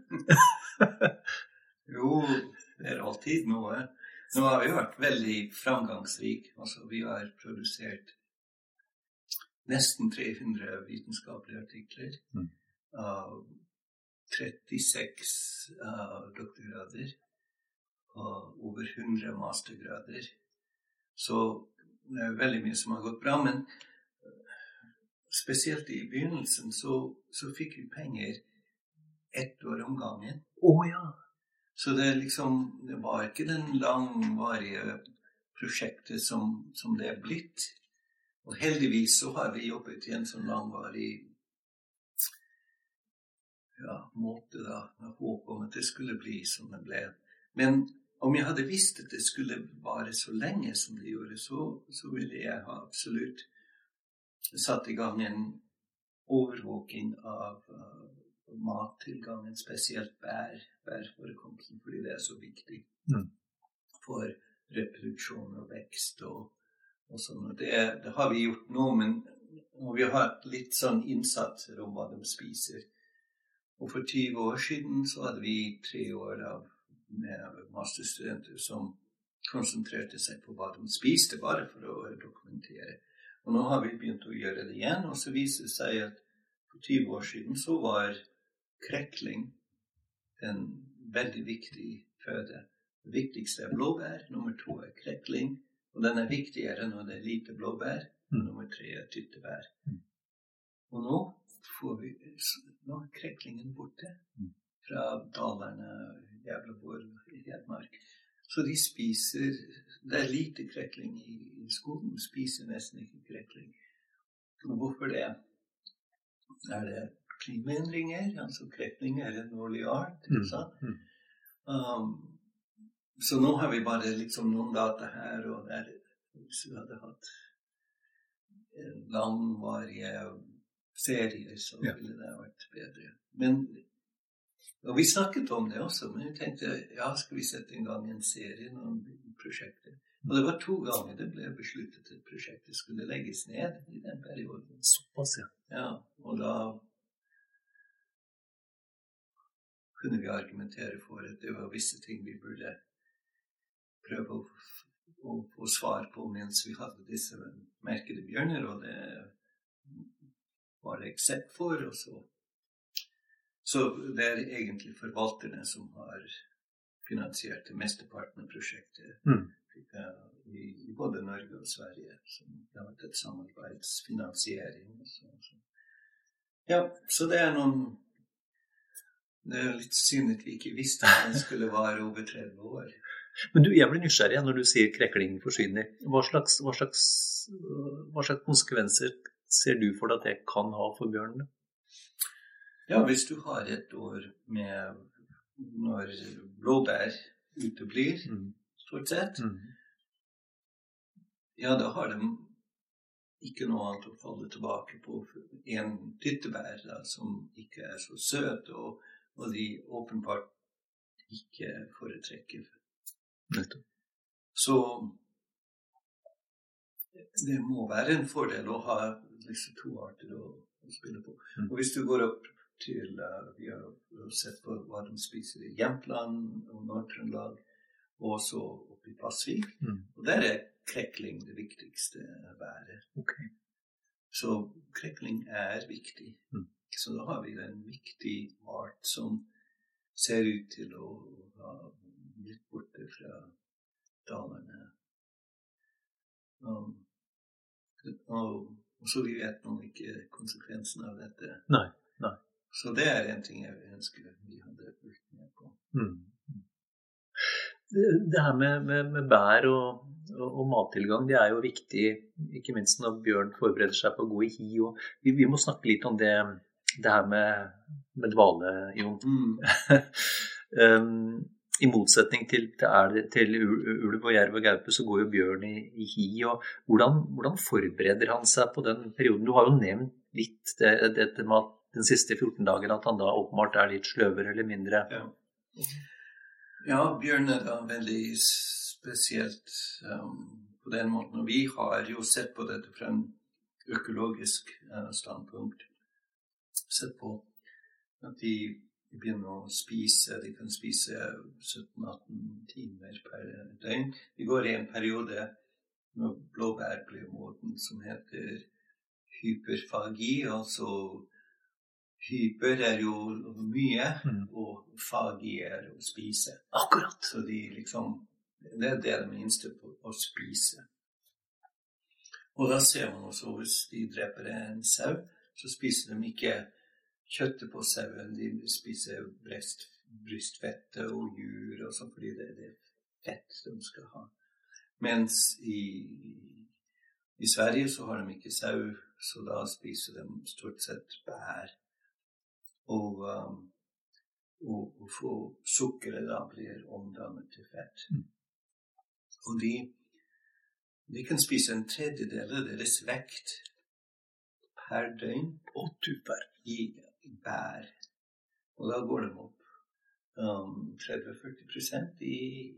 Jo, det er alltid noe. Nå har vi vært veldig framgangsrike. Altså, vi har produsert nesten 300 vitenskapelige artikler. Mm. av 36 uh, doktorgrader og over 100 mastergrader. Så det er veldig mye som har gått bra. Men spesielt i begynnelsen så, så fikk vi penger ett år om gangen. Å ja. Så det, liksom, det var ikke den langvarige prosjektet som, som det er blitt. Og heldigvis så har vi jobbet i en sånn langvarig ja, måte, da, med håp om at det skulle bli som det ble. Men om jeg hadde visst at det skulle vare så lenge som det gjorde, så, så ville jeg ha absolutt satt i gang en overvåking av uh, mattilgangen, spesielt bær, bærforekomsten, fordi det er så viktig Mm. for reproduksjon og vekst og, og sånn. Og det, det har vi gjort nå, men og vi har hatt litt sånn innsatser om hva de spiser. Og for 20 år siden så hadde vi tre år av, med masterstudenter som konsentrerte seg på hva de spiste, bare for å dokumentere. Og nå har vi begynt å gjøre det igjen, og så viser det seg at for 20 år siden så var krekling en veldig viktig føde. Det viktigste er blåbær, nummer to er krekling, og den er viktigere når det er lite blåbær. Mm. Nummer tre er tyttebær. Mm. Og nå får vi Nå er kreklingen borte Mm. fra dalerne, Gävleborg, Hedmark. Så de spiser Det er lite krekling i, i skogen. Spiser nesten ikke krekling. Og hvorfor det? Er det klimaendringer? Altså krekling er en årlig art. ikke Mm. sant? Mm. Um, så nå har vi bare liksom noen data her og der. Hvis vi hadde hatt langvarige serier, så ville det vært bedre. Men og Vi snakket om det også, men vi tenkte ja, skal vi sette i gang en serie om prosjekter. Og det var to ganger det ble besluttet at prosjektet skulle legges ned i den perioden. Såpass, ja. Ja, og da kunne vi argumentere for at det var visse ting vi burde prøve å, å få svar på mens vi hadde disse merkede bjørner, og det var det aksept for. Og så. Så det er egentlig forvalterne som har finansiert mesteparten av prosjektet. Mm. eh, I, I både Norge og Sverige. Som det har vært et samarbeidsfinansiering. Så, så. Ja, så det er noen Det er litt synd at vi ikke visste at den skulle vare over 30 år. Men du, jeg blir nysgjerrig når du sier krekling forsvinner. Hva slags, hva, slags, hva slags, konsekvenser ser du for deg at det kan ha for bjørnene? Ja, hvis du har et år med når blåbær uteblir, mm. stort sett, mm. ja, da har de ikke noe annet å falle tilbake på enn tyttebær da, som ikke er så søte, og, og de åpenbart ikke foretrekker Nettopp. Så det må være en fordel å ha disse to arter å, å spille på. Mm. Og hvis du går opp til uh, Vi har sett på hva de spiser i Jämtland og Nord-Trøndelag, og også oppe i Pasvik. Mm. Og der er krekling det viktigste været. Okay. Så krekling er viktig. Mm. Så da har vi en viktig art som ser ut til å ha blitt borte fra dalene. Um, og, og, så vi vet nå ikke konsekvensen av dette. Nei, nei. Så det er en ting jeg ønsker vi hadde fulgt med på. Mm. Det her med, med, med bær og, og, og, mattilgang det er jo viktig, ikke minst når bjørn forbereder seg på å gå i hi. Og vi, vi må snakke litt om det, det her med, med dvale, Jon. Mm. um, i motsetning til, til, til, ulv og jerv og gaupe, så går jo bjørn i, i hi. og hvordan, hvordan, forbereder han seg på den perioden? Du har jo nevnt litt det, dette med at den siste 14 dagen at han da åpenbart er litt sløvere eller mindre. Ja, ja bjørn er da veldig spesielt um, på den måten. Og vi har jo sett på dette fra en økologisk uh, standpunkt. Sett på at de begynner å spise. De kan spise 17-18 timer per døgn. Vi går i en periode når blåbær blir moden, som heter hyperfagi. Altså hyper er jo mye, mm. og fagi er å spise. Akkurat. Så de liksom Det er det de innstilt på, å spise. Og da ser man også hvis de dreper en sau, så spiser de ikke kjøttet på sauen. De spiser brest, brystfettet og jur og sånn, fordi det er det fett de skal ha. Mens i, i Sverige så har de ikke sau, så da spiser de stort sett bær. Og, um, og, og for sukkeret da blir omdannet til fett. Mm. Og de, de kan spise en tredjedel av deres vekt per døgn. og tupper I bær. Og da går de opp um, 30-40 i,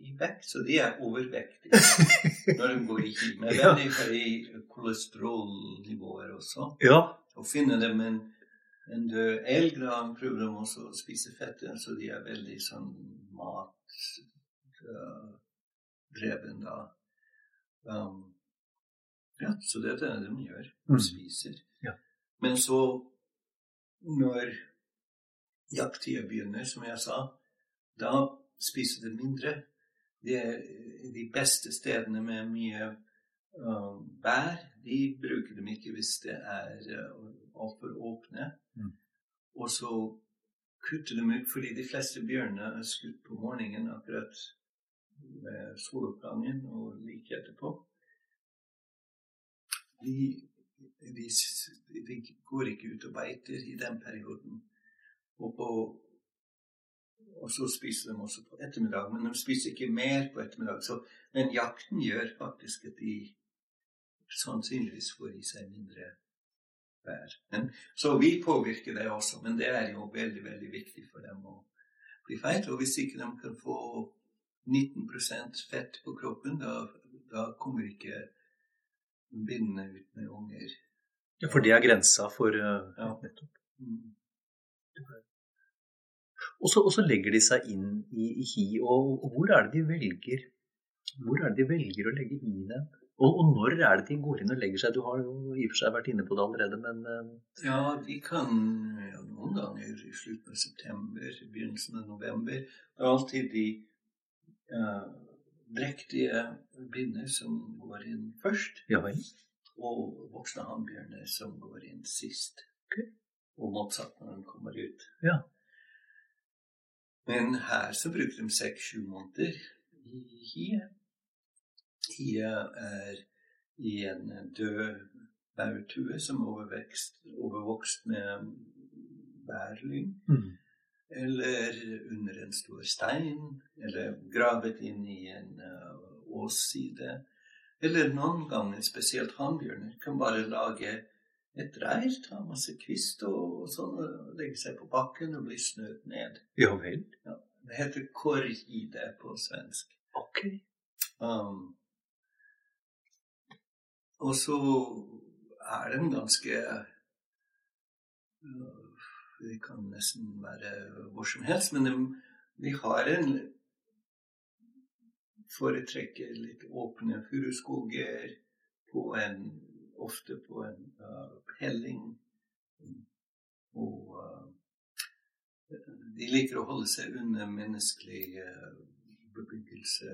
i vekt, så de er overvektige når de går i hi. Med veldig høye kolesterolnivåer også. Ja. Og finner dem en, en død elg, da prøver de også å spise fettet, så de er veldig sånn matdreven da. Um, ja, så det er det de gjør. De mm. spiser. Ja. Men så når jakttida begynner, som jeg sa, da spiser de mindre. Det er de beste stedene med mye um, bær, de bruker dem ikke hvis det er uh, altfor åpne. Mm. Og så kutter de ut, fordi de fleste bjørnene er skutt på morgenen akkurat ved soloppgangen og like etterpå. De de, de, går ikke ut og beiter i den perioden. Og, på, og, så spiser de også på ettermiddag, men de spiser ikke mer på ettermiddag. Så, men jakten gjør faktisk at de sannsynligvis får i seg mindre vær. Men, så vi påvirker det også, men det er jo veldig, veldig viktig for dem å bli feit. Og hvis ikke de kan få 19% fett på kroppen, da, da kommer ikke bindene ut med unger. Ja, for det er grensa for uh, ja. nettopp. Mm. Og så, og så, legger de seg inn i, i hi. Og, og, hvor er det de velger Hvor er det de velger å legge i dem? Og, og, når er det de går inn og legger seg? Du har jo i og for seg vært inne på det allerede, men uh... Ja, de kan ja, noen ganger i slutten av september, begynnelsen av november. Det er alltid de uh, drektige binner som går inn først. Ja vel og voksne hannbjørner som går inn sist. Okay. Og motsatt når de kommer ut. Ja. Men her så bruker de seks-sju måneder. i hiet. Hiet er i en død maurtue som er overvokst med bærlyng. Mm. Eller under en stor stein, eller gravet inn i en uh, åsside. Eller noen ganger, spesielt hannbjørner, kan bare lage et reir, ta masse kvist og, og sånn, og legge seg på bakken og bli snødd ned. Ja vel. Ja, det heter korride på svensk. Ok. Um, og så er den ganske Det kan nesten være hvor som helst, men de har en Foretrekker litt åpne furuskoger på en Ofte på en uh, helling. Og uh, de liker å holde seg unna menneskelig uh, bebyggelse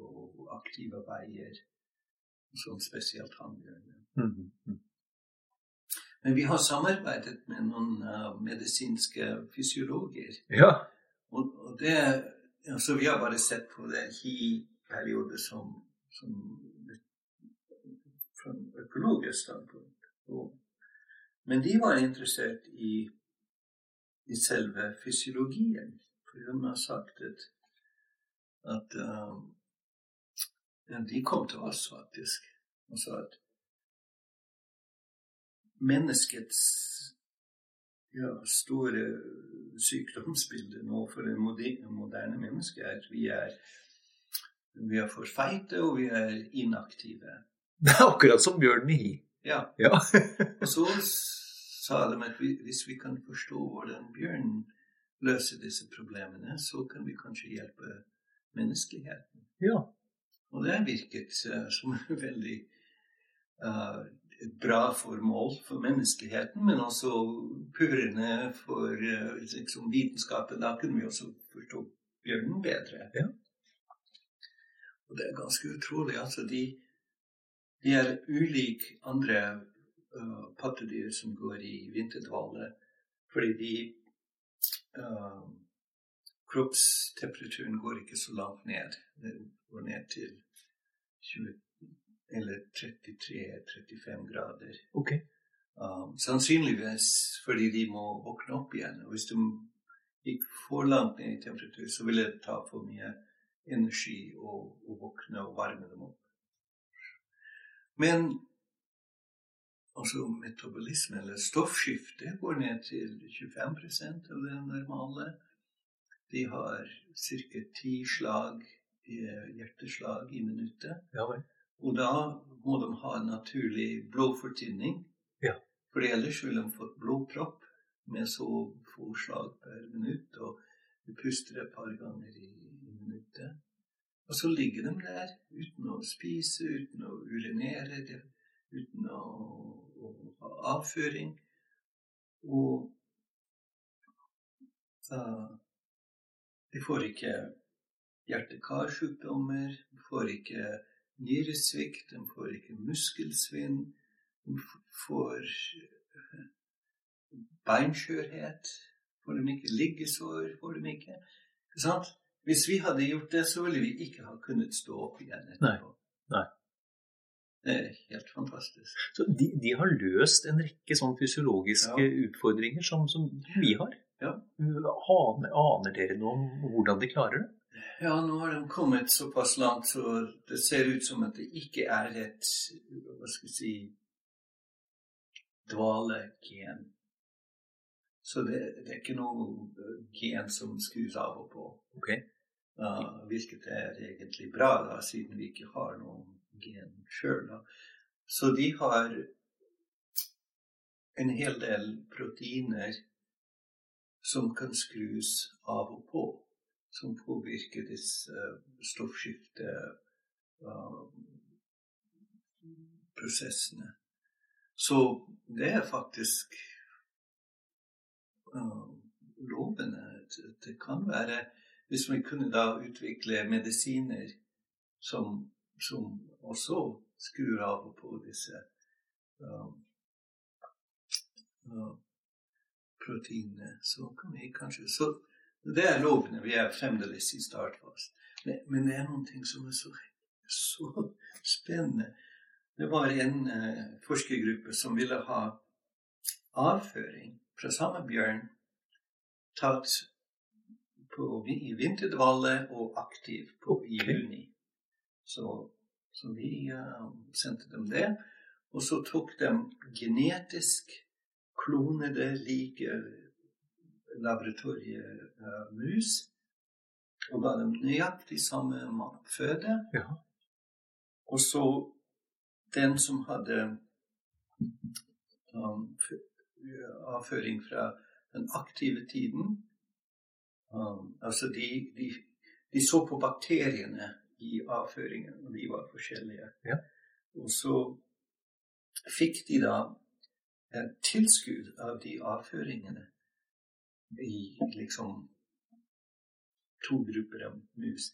og aktive veier. Sånn spesielt hannbjørner. Mm. -hmm. Men vi har samarbeidet med noen uh, medisinske fysiologer. Ja. Og, og det, altså vi har bare sett på det hi-periode som, som fra økologisk standpunkt. Og, men de var interessert i, i selve fysiologien. For de har sagt at, at um, De kom til oss faktisk og sa at menneskets ja, store sykdomsbilde nå for det moderne mennesket er at vi er, vi er for feite og vi er inaktive. Det er akkurat som bjørnen i hi. Ja. Ja. Og så sa de at vi, hvis vi kan forstå hvordan bjørnen løser disse problemene, så kan vi kanskje hjelpe menneskeligheten. ja. Og det virket uh, som et veldig uh, et bra formål for menneskeligheten, men også purrende for uh, liksom vitenskapen. Da kunne vi også forstå bjørnen bedre. Ja. Og det er ganske utrolig. Altså, de, de er ulik andre uh, pattedyr som går i vinterdvale, fordi de uh, Kroppstemperaturen går ikke så langt ned. Den går ned til 20, eller 33-35 grader. Ok. Um, sannsynligvis fordi de må våkne opp igjen. Og hvis de gikk for langt ned i temperatur, så ville det ta for mye energi å, å våkne og varme dem opp. Men altså metabolisme, eller stoffskifte, går ned til 25% av det normale. De har ca. ti slag, hjerteslag i minuttet. Ja. Og da må de ha naturlig blodfortynning. Ja. For ellers ville de fått blodpropp med så få slag per minutt. Og de puster et par ganger i, i minuttet. Og så ligger de der uten å spise, uten å urinere, uten å, å ha avføring. Og uh, de får ikke hjerte-karsykdommer, de får ikke nyresvikt, de får ikke muskelsvinn, de får eh, beinskjørhet, får de ikke liggesår, får de ikke. ikke sant? Hvis vi hadde gjort det, så ville vi ikke ha kunnet stå opp igjen etterpå. Nei. Det er helt fantastisk. Så de, de har løst en rekke sånn fysiologiske Ja. utfordringer som, som vi har. Ja. Aner, dere noe om hvordan de klarer det? Ja, nå har de kommet såpass langt så det ser ut som at det ikke er et hva skal vi si dvalegen. Så det, det er ikke noe gen som skrus av og på. Okay. Uh, hvilket er egentlig bra, da, siden vi ikke har noen gen sjøl. Så de har en hel del proteiner som kan skrus av og på som påvirker disse stoffskifteprosessene. Så det er faktisk uh, lovende. Det kan være Hvis vi kunne da utvikle medisiner som, som også skrur av og på disse uh, uh, proteinene, så kan vi kanskje så det er lovende. Vi er fremdeles i startfasen. Men, men det er noen ting som er så, så spennende. Det var en uh, forskergruppe som ville ha avføring fra samme bjørn tatt på, i vinterdvale og aktiv på, i juni. Så, så vi uh, sendte dem det. Og så tok de genetisk klonede, like laboratoriemus og ga dem nøyaktig samme matføde. Ja. Og så den som hadde um, avføring fra den aktive tiden um, Altså de, de, de, så på bakteriene i avføringen, og de var forskjellige. Ja. Og så fikk de da tilskudd av de avføringene i liksom to grupper av mus.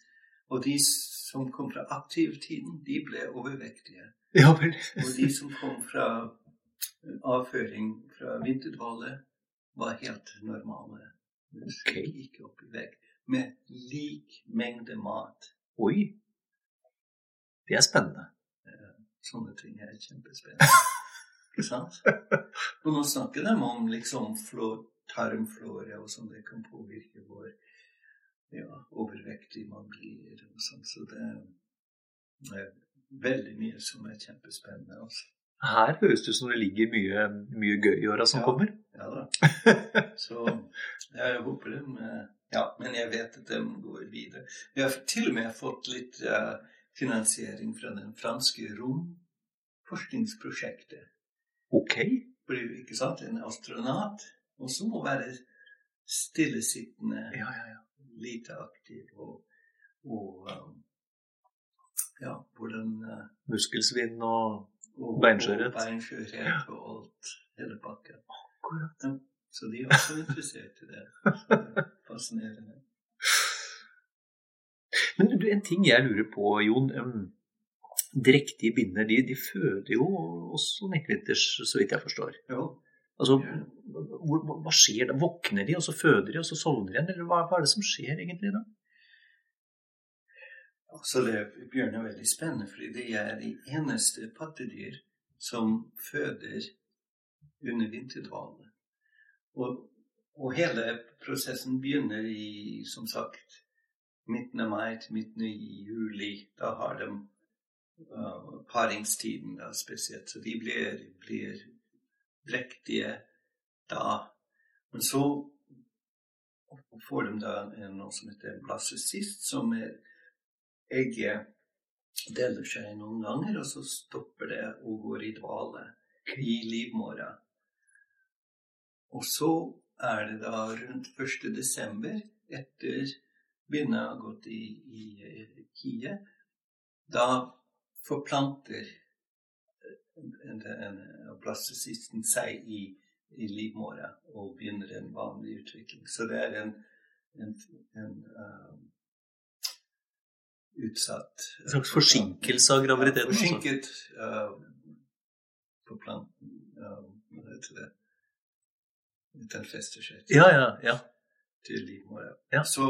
Og de som kom fra aktivtiden, de ble overvektige. Ja og de som kom fra avføring fra vinterdvale, var helt normale. Mus Ok. gikk opp i vekt. Med lik mengde mat. Oi. Det er spennende. Sånne ting er kjempespennende. Ikke sant? Og nå snakker de om liksom tarmflora og sånn. Det kan påvirke hvor ja, overvektig man blir. og sånn. Så det er veldig mye som er kjempespennende. Altså. Her høres det ut som det ligger mye, mye gøy i åra som Ja. kommer. Ja da. Så jeg håper de eh, Ja, men jeg vet at de går videre. Vi har til og med fått litt uh, finansiering fra den franske romforskningsprosjektet. Ok. blir ikke sant, en astronaut, og så må være stillesittende, Ja, ja, ja. lite aktiv og, og um, ja, hvordan uh, Muskelsvinn og og, Beinskjørhet. Og beinskjørhet og alt, hele pakken. Akkurat. Så de er også interessert i det. Det er Fascinerende. Men du, en ting jeg lurer på, Jon. Um, drektige binner de, de føder jo også nekkelinters, så vidt jeg forstår. Ja. Altså, hva- hva skjer da? Våkner de, og så føder de, og så sovner de igjen? Eller hva, hva er det som skjer egentlig da? Altså, det, bjørn er veldig spennende, fordi det er de eneste pattedyr som føder under vinterdvale. Og, og hele prosessen begynner i, som sagt, midten av mai til midten av juli. Da har de paringstiden da, spesielt, så de blir, blir drektige da. Men så får de da noe som heter blastocyst, som er egget deler seg noen ganger, og så stopper det og går i dvale i livmora. Og så er det da rundt 1. desember, etter bindet har gått i, i, i kie, da forplanter en, en, seg i, i livmora og begynner en vanlig utvikling. Så det er en, en, en um, utsatt En slags forsinkelse av graviditeten? altså. Forsinket uh, forplanten uh, Hva heter det? Den fester seg til, Ja, ja, ja. til livmora. Ja. Så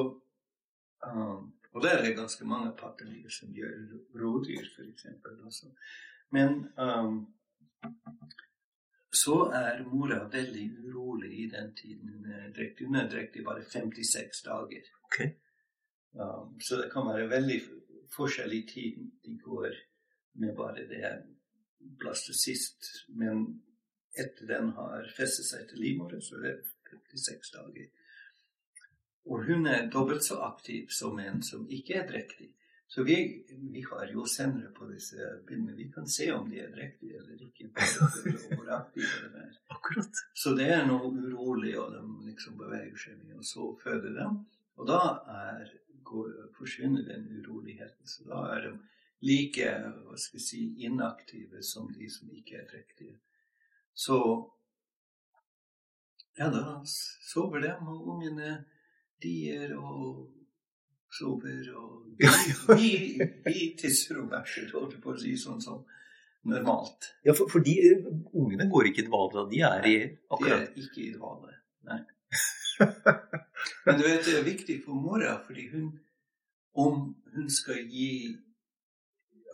um, Og der er det ganske mange pattedyr som gjør rådyr, f.eks. også. Men um, så er mora veldig urolig i den tiden. Hun er drektig, hun er drektig bare 56 dager. Okay. Um, så det kan være veldig forskjell i tiden de går med bare det blastocyst. Men etter den har festet seg til livmora, så er det 56 dager. Og hun er dobbelt så aktiv som en som ikke er drektig. Så vi, vi har jo sendere på disse bildene. Vi kan se om de er drektige eller ikke. hvor aktive de er. Akkurat. Så det er noe urolig, og de liksom beveger seg mye, og så føder de. Og da er, går, forsvinner den uroligheten. Så da er de like hva skal jeg si, inaktive som de som ikke er drektige. Så ja, da sover de, og ungene dier og sover, og vi, vi, vi tisser og bæsjer, holdt jeg på å si, sånn som normalt. Ja, for, for de eh, ungene går ikke i dvale. De er i akkurat De er ikke i dvale. Nei. Men du vet, det er viktig for mora, fordi hun om hun skal gi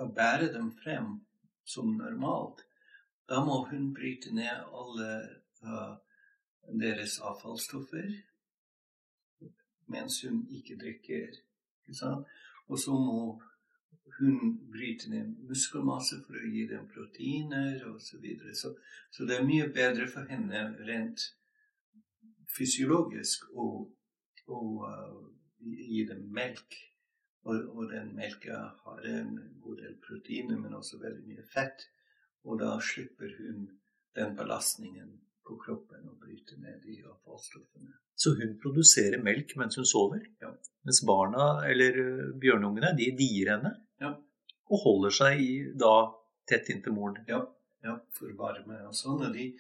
og bære dem frem som normalt, da må hun bryte ned alle uh, deres avfallsstoffer mens hun ikke drikker. Ikke og så må hun bryte ned muskelmasse for å gi dem proteiner osv. Så, videre. så Så det er mye bedre for henne rent fysiologisk å, å uh, gi dem melk. Og, og, den melka har en god del proteiner, men også veldig mye fett. Og da slipper hun den belastningen på kroppen og bryte ned de avfallsstoffene. Så hun produserer melk mens hun sover? Ja. Mens barna, eller eh, bjørnungene, de dier henne? Ja. Og holder seg da tett inntil moren? Ja, ja for varme og sånn. Og de,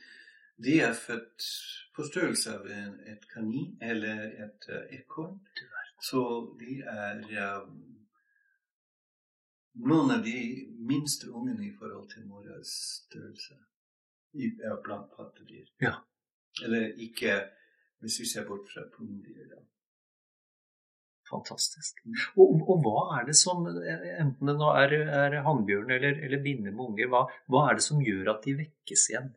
de, er født på størrelse av et kanin eller et uh, ekorn. Så de er um, noen av de minste ungene i forhold til moras størrelse blant pattedyr. Ja. Eller ikke hvis vi ser bort fra pungdyr. Da. Fantastisk. Og, og, hva er det som, enten det nå er, er hannbjørn eller, eller binne med unger, hva, hva, er det som gjør at de vekkes igjen?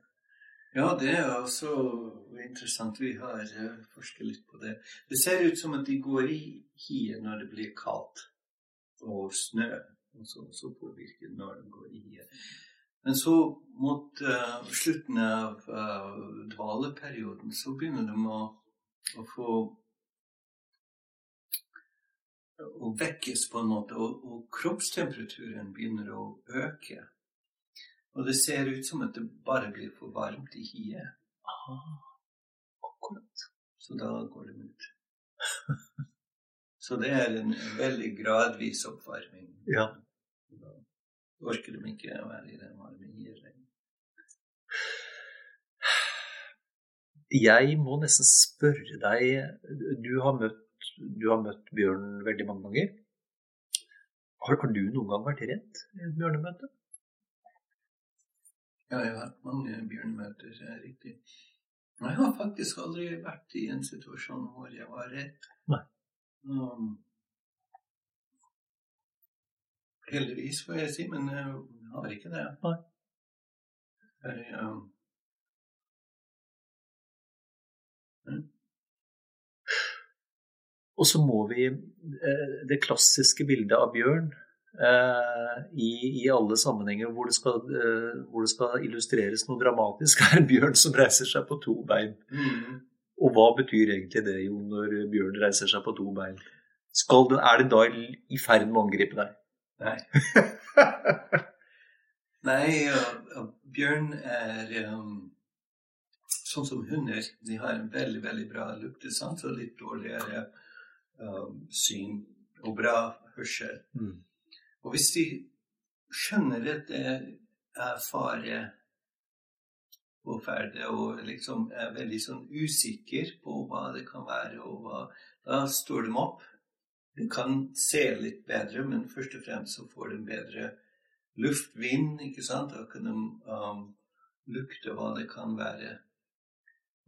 Ja, det er også interessant. Vi har uh, forsket litt på det. Det ser ut som at de går i hiet når det blir kaldt og snø. Og så, så påvirker det når de går i hiet. Men så mot uh, slutten av uh, dvaleperioden så begynner de å, å få å vekkes på en måte, og, og, kroppstemperaturen begynner å øke. Og det ser ut som at det bare blir for varmt i hiet. akkurat. Så da går de ut. så det er en veldig gradvis oppvarming. Ja orker de ikke å være i den varme hiet lenger. Jeg må nesten spørre deg Du har møtt, du har møtt bjørn veldig mange ganger. Har, har, du noen gang vært redd i et bjørnemøte? Ja, jeg har hatt mange bjørnemøter, det er riktig. Men jeg har faktisk aldri vært i en situasjon hvor jeg var redd. Nei. Um, Heldigvis, får jeg si, men jeg har ikke det. Nei. Jeg, um... mm. Og så må vi eh, Det klassiske bildet av bjørn eh, i, i, alle sammenhenger hvor det, skal, eh, hvor det, skal, illustreres noe dramatisk, er en bjørn som reiser seg på to bein. Mm. Og hva betyr egentlig det, Jo, når bjørn reiser seg på to bein? Skal, er det da i ferd med å angripe deg? Nei. Nei, bjørn er um, sånn som hunder. De har en veldig, veldig bra luktesans og litt dårligere um, syn og bra hørsel. Mm. Og hvis de skjønner at det er fare på ferde, og liksom er veldig sånn usikker på hva det kan være, og hva, da står de opp de kan se litt bedre, men først og fremst så får den bedre luft, vind, ikke sant? Da kan de um, lukte hva det kan være.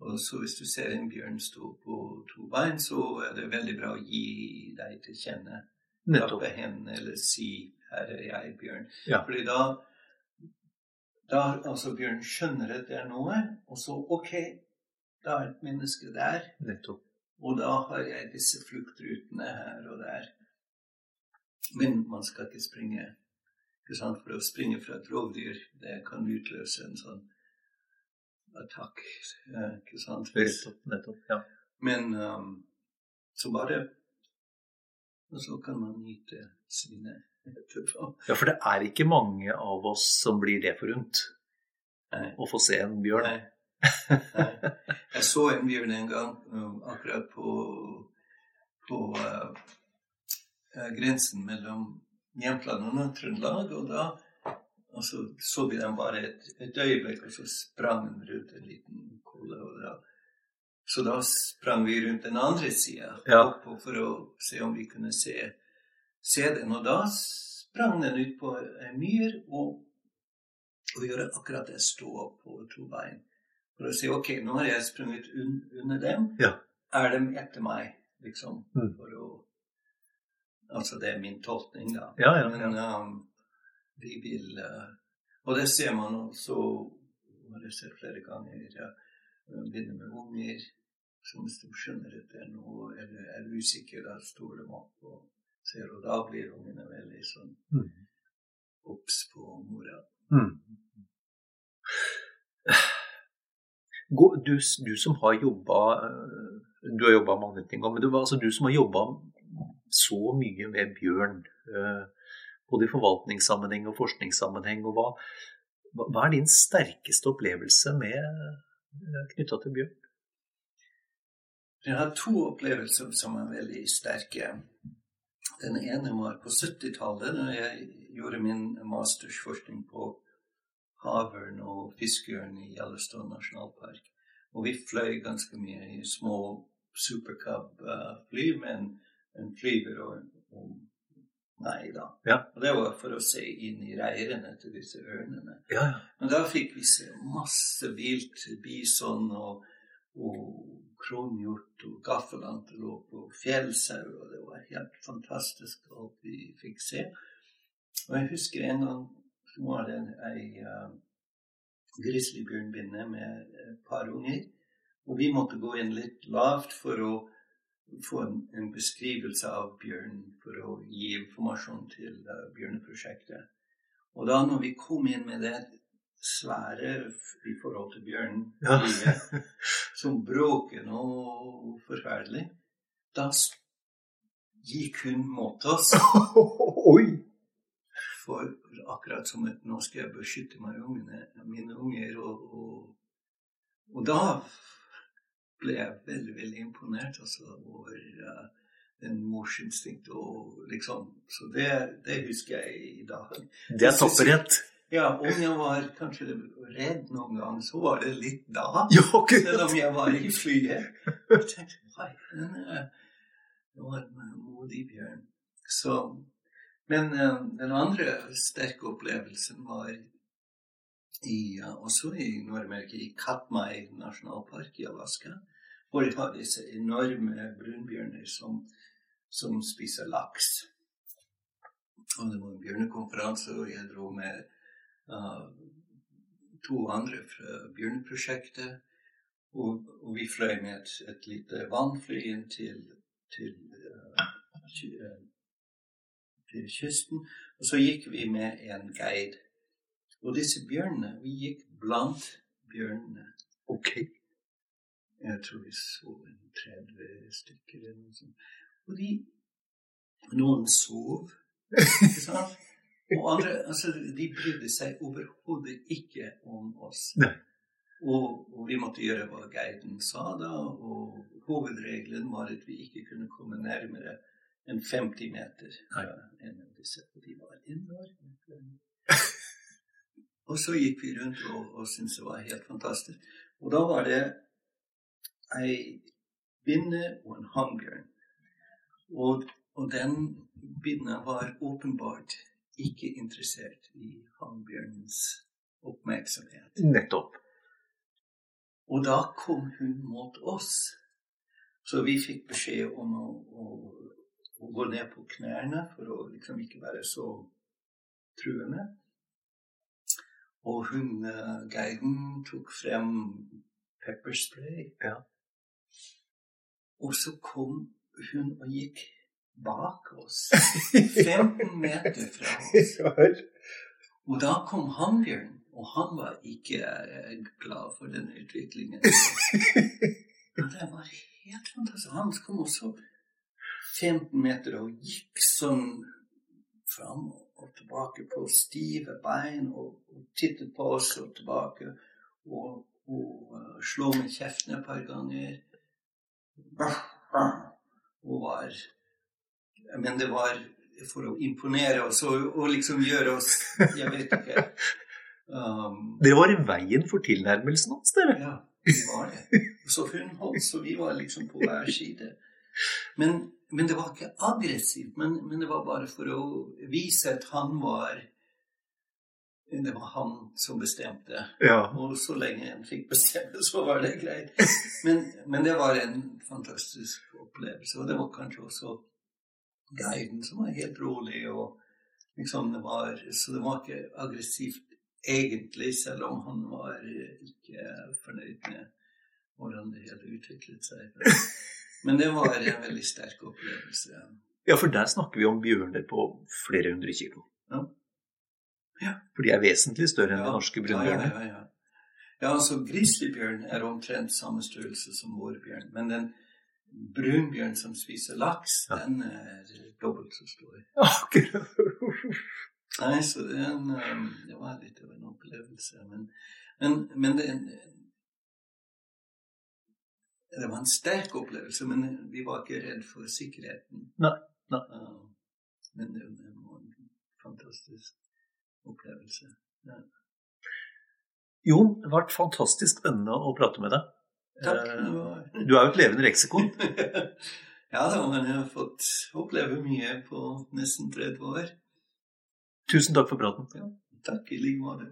Og så hvis du ser en bjørn stå på to bein, så er det veldig bra å gi deg til kjenne. Klappe hendene eller si 'Her er jeg, Bjørn'. Ja. Fordi da da altså Bjørn skjønner at det er noe, og så OK, da er et menneske der. Nettopp. Og da har jeg disse fluktrutene her og der. Men man skal ikke springe. Ikke sant? For å springe fra et rovdyr, det kan utløse en sånn attakk. Ikke sant? Nettopp, nettopp, ja. Men um, så bare Og så kan man nyte sine etterpå. Ja, for det er ikke mange av oss som blir det forunt å få se en bjørn. Nei. Jeg så en bjørn en gang um, akkurat på, på uh, grensen mellom Jämtland og Trøndelag. Og da og så, så vi dem bare et, et, øyeblikk, og så sprang den rundt en liten kolle. så da sprang vi rundt den andre sida ja. for å se om vi kunne se, se den. Og da sprang den ut på en myr og, og gjorde akkurat det, stå på to bein. For å si ok, nå har jeg sprunget un under dem. Ja. Er de etter meg, liksom? Mm. For å Altså det er min tolkning, da. Ja, ja, Men um, de vil uh, Og det ser man også, har jeg sett flere ganger, ja, begynner med unger som skjønner at det er noe, eller er usikre, da står de opp og ser, og da blir ungene veldig sånn Mm. obs på mora. Mm. Gå- Du, du som har jobba Du har jobba mange ting, men du, altså, du som har jobba så mye med bjørn, eh, både i forvaltningssammenheng og forskningssammenheng, og hva, hva- er din sterkeste opplevelse med knytta til bjørn? Jeg har to opplevelser som er veldig sterke. Den ene var på 70-tallet, da jeg gjorde min mastersforskning på havørn og fiskeørn i Yellowstone nasjonalpark. Og vi fløy ganske mye i små Super Cub-fly med en, en flyver og, og meg, da. Ja. Og det var for å se inn i reirene til disse ørnene. Ja. Men da fikk vi se masse vilt bison og, og kronhjort og gaffelantilope og fjellsau, og det var helt fantastisk alt vi fikk se. Og jeg husker en gang så var det ei uh, grizzlybjørnbinne med et par unger, og vi måtte gå inn litt lavt for å få en, en beskrivelse av bjørn, for å gi informasjon til uh, bjørneprosjektet. Og da når vi kom inn med det svære i forhold til bjørnen, Ja. som bråker noe forferdelig, da gikk hun mot oss. Oi! For akkurat som at nå skal jeg beskytte meg ungene, mine unger, og, og, og da ble jeg veldig, veldig imponert altså, over uh, den morsinstinktet og liksom Så det, det husker jeg i dag. Det er tapperhet. Ja, om jeg var kanskje redd noen gang, så var det litt da. Ja, Selv om jeg var i flyet. Jeg tenkte, Hei, den er- det var en modig bjørn. Så, men eh, den andre sterke opplevelsen var i, også i Nord-Amerika, i Katmai nasjonalpark i Alaska, hvor de har disse enorme brunbjørner som, som spiser laks. Og det var en bjørnekonferanse, og jeg dro med uh, to andre fra bjørneprosjektet. Og, og vi fløy med et, et lite vannfly inn til, til, eh, til kysten. Og så gikk vi med en guide. Og disse bjørnene, vi gikk blant bjørnene. Ok. Jeg tror vi så en 30 stykker eller noe sånt. Og de Noen sov, ikke sant? Og andre altså, de brydde seg overhodet ikke om oss. Og, og vi måtte gjøre hva guiden sa da, og hovedregelen var at vi ikke kunne komme nærmere enn 50 meter fra en av disse. Og de var enorme. Og så gikk vi rundt og, og syntes det var helt fantastisk. Og da var det ei binne og en hannbjørn. Og, og den binna var åpenbart ikke interessert i hannbjørnens oppmerksomhet. Nettopp. Og da kom hun mot oss. Så vi fikk beskjed om å, å, å gå ned på knærne for å liksom ikke være så truende. Og hun, eh, guiden tok frem pepperspray. Ja. Og så kom hun og gikk bak oss. 15 meter fra oss. Og da kom hannbjørnen, og han var ikke eh, glad for den utviklingen. Og det var helt fantastisk. Han kom også 15 meter og gikk sånn fram og tilbake på stive bein og, og tittet på oss og tilbake og, og uh, slå med kjeften et par ganger. Og var Men det var for å imponere oss og, og liksom gjøre oss Jeg vet ikke. Um, Dere var i veien for tilnærmelsen hans, dere. ja, vi var det. Så hun holdt, så vi var liksom på hver side. Men, men det var ikke aggressivt, men, men det var bare for å vise at han var Det var han som bestemte. Ja. Og så lenge han fikk bestemme, så var det greit. Men, men det var en fantastisk opplevelse. Og det var kanskje også guiden som var helt rolig. og liksom det var, Så det var ikke aggressivt egentlig, selv om han var ikke fornøyd med hvordan det hele utviklet seg. Men det var en veldig sterk opplevelse. Ja, for der snakker vi om bjørner på flere hundre kilo. Ja. ja. For de er vesentlig større enn ja, de norske brunbjørnene. Ja, ja, ja, ja. altså grizzlybjørn er omtrent samme størrelse som vår bjørn. Men den brunbjørn som spiser laks, den er dobbelt så stor. Akkurat. Nei, så den, um, det var litt av en opplevelse. Men, men, men det, det var en sterk opplevelse, men vi var ikke redd for sikkerheten. Nei, nei. Men det, var en fantastisk opplevelse. Ja. Jon, det har vært fantastisk spennende å prate med deg. Takk. Eh, du er jo et levende leksikon. ja da, men jeg har fått oppleve mye på nesten 30 år. Tusen takk for praten. Ja, takk i like måte.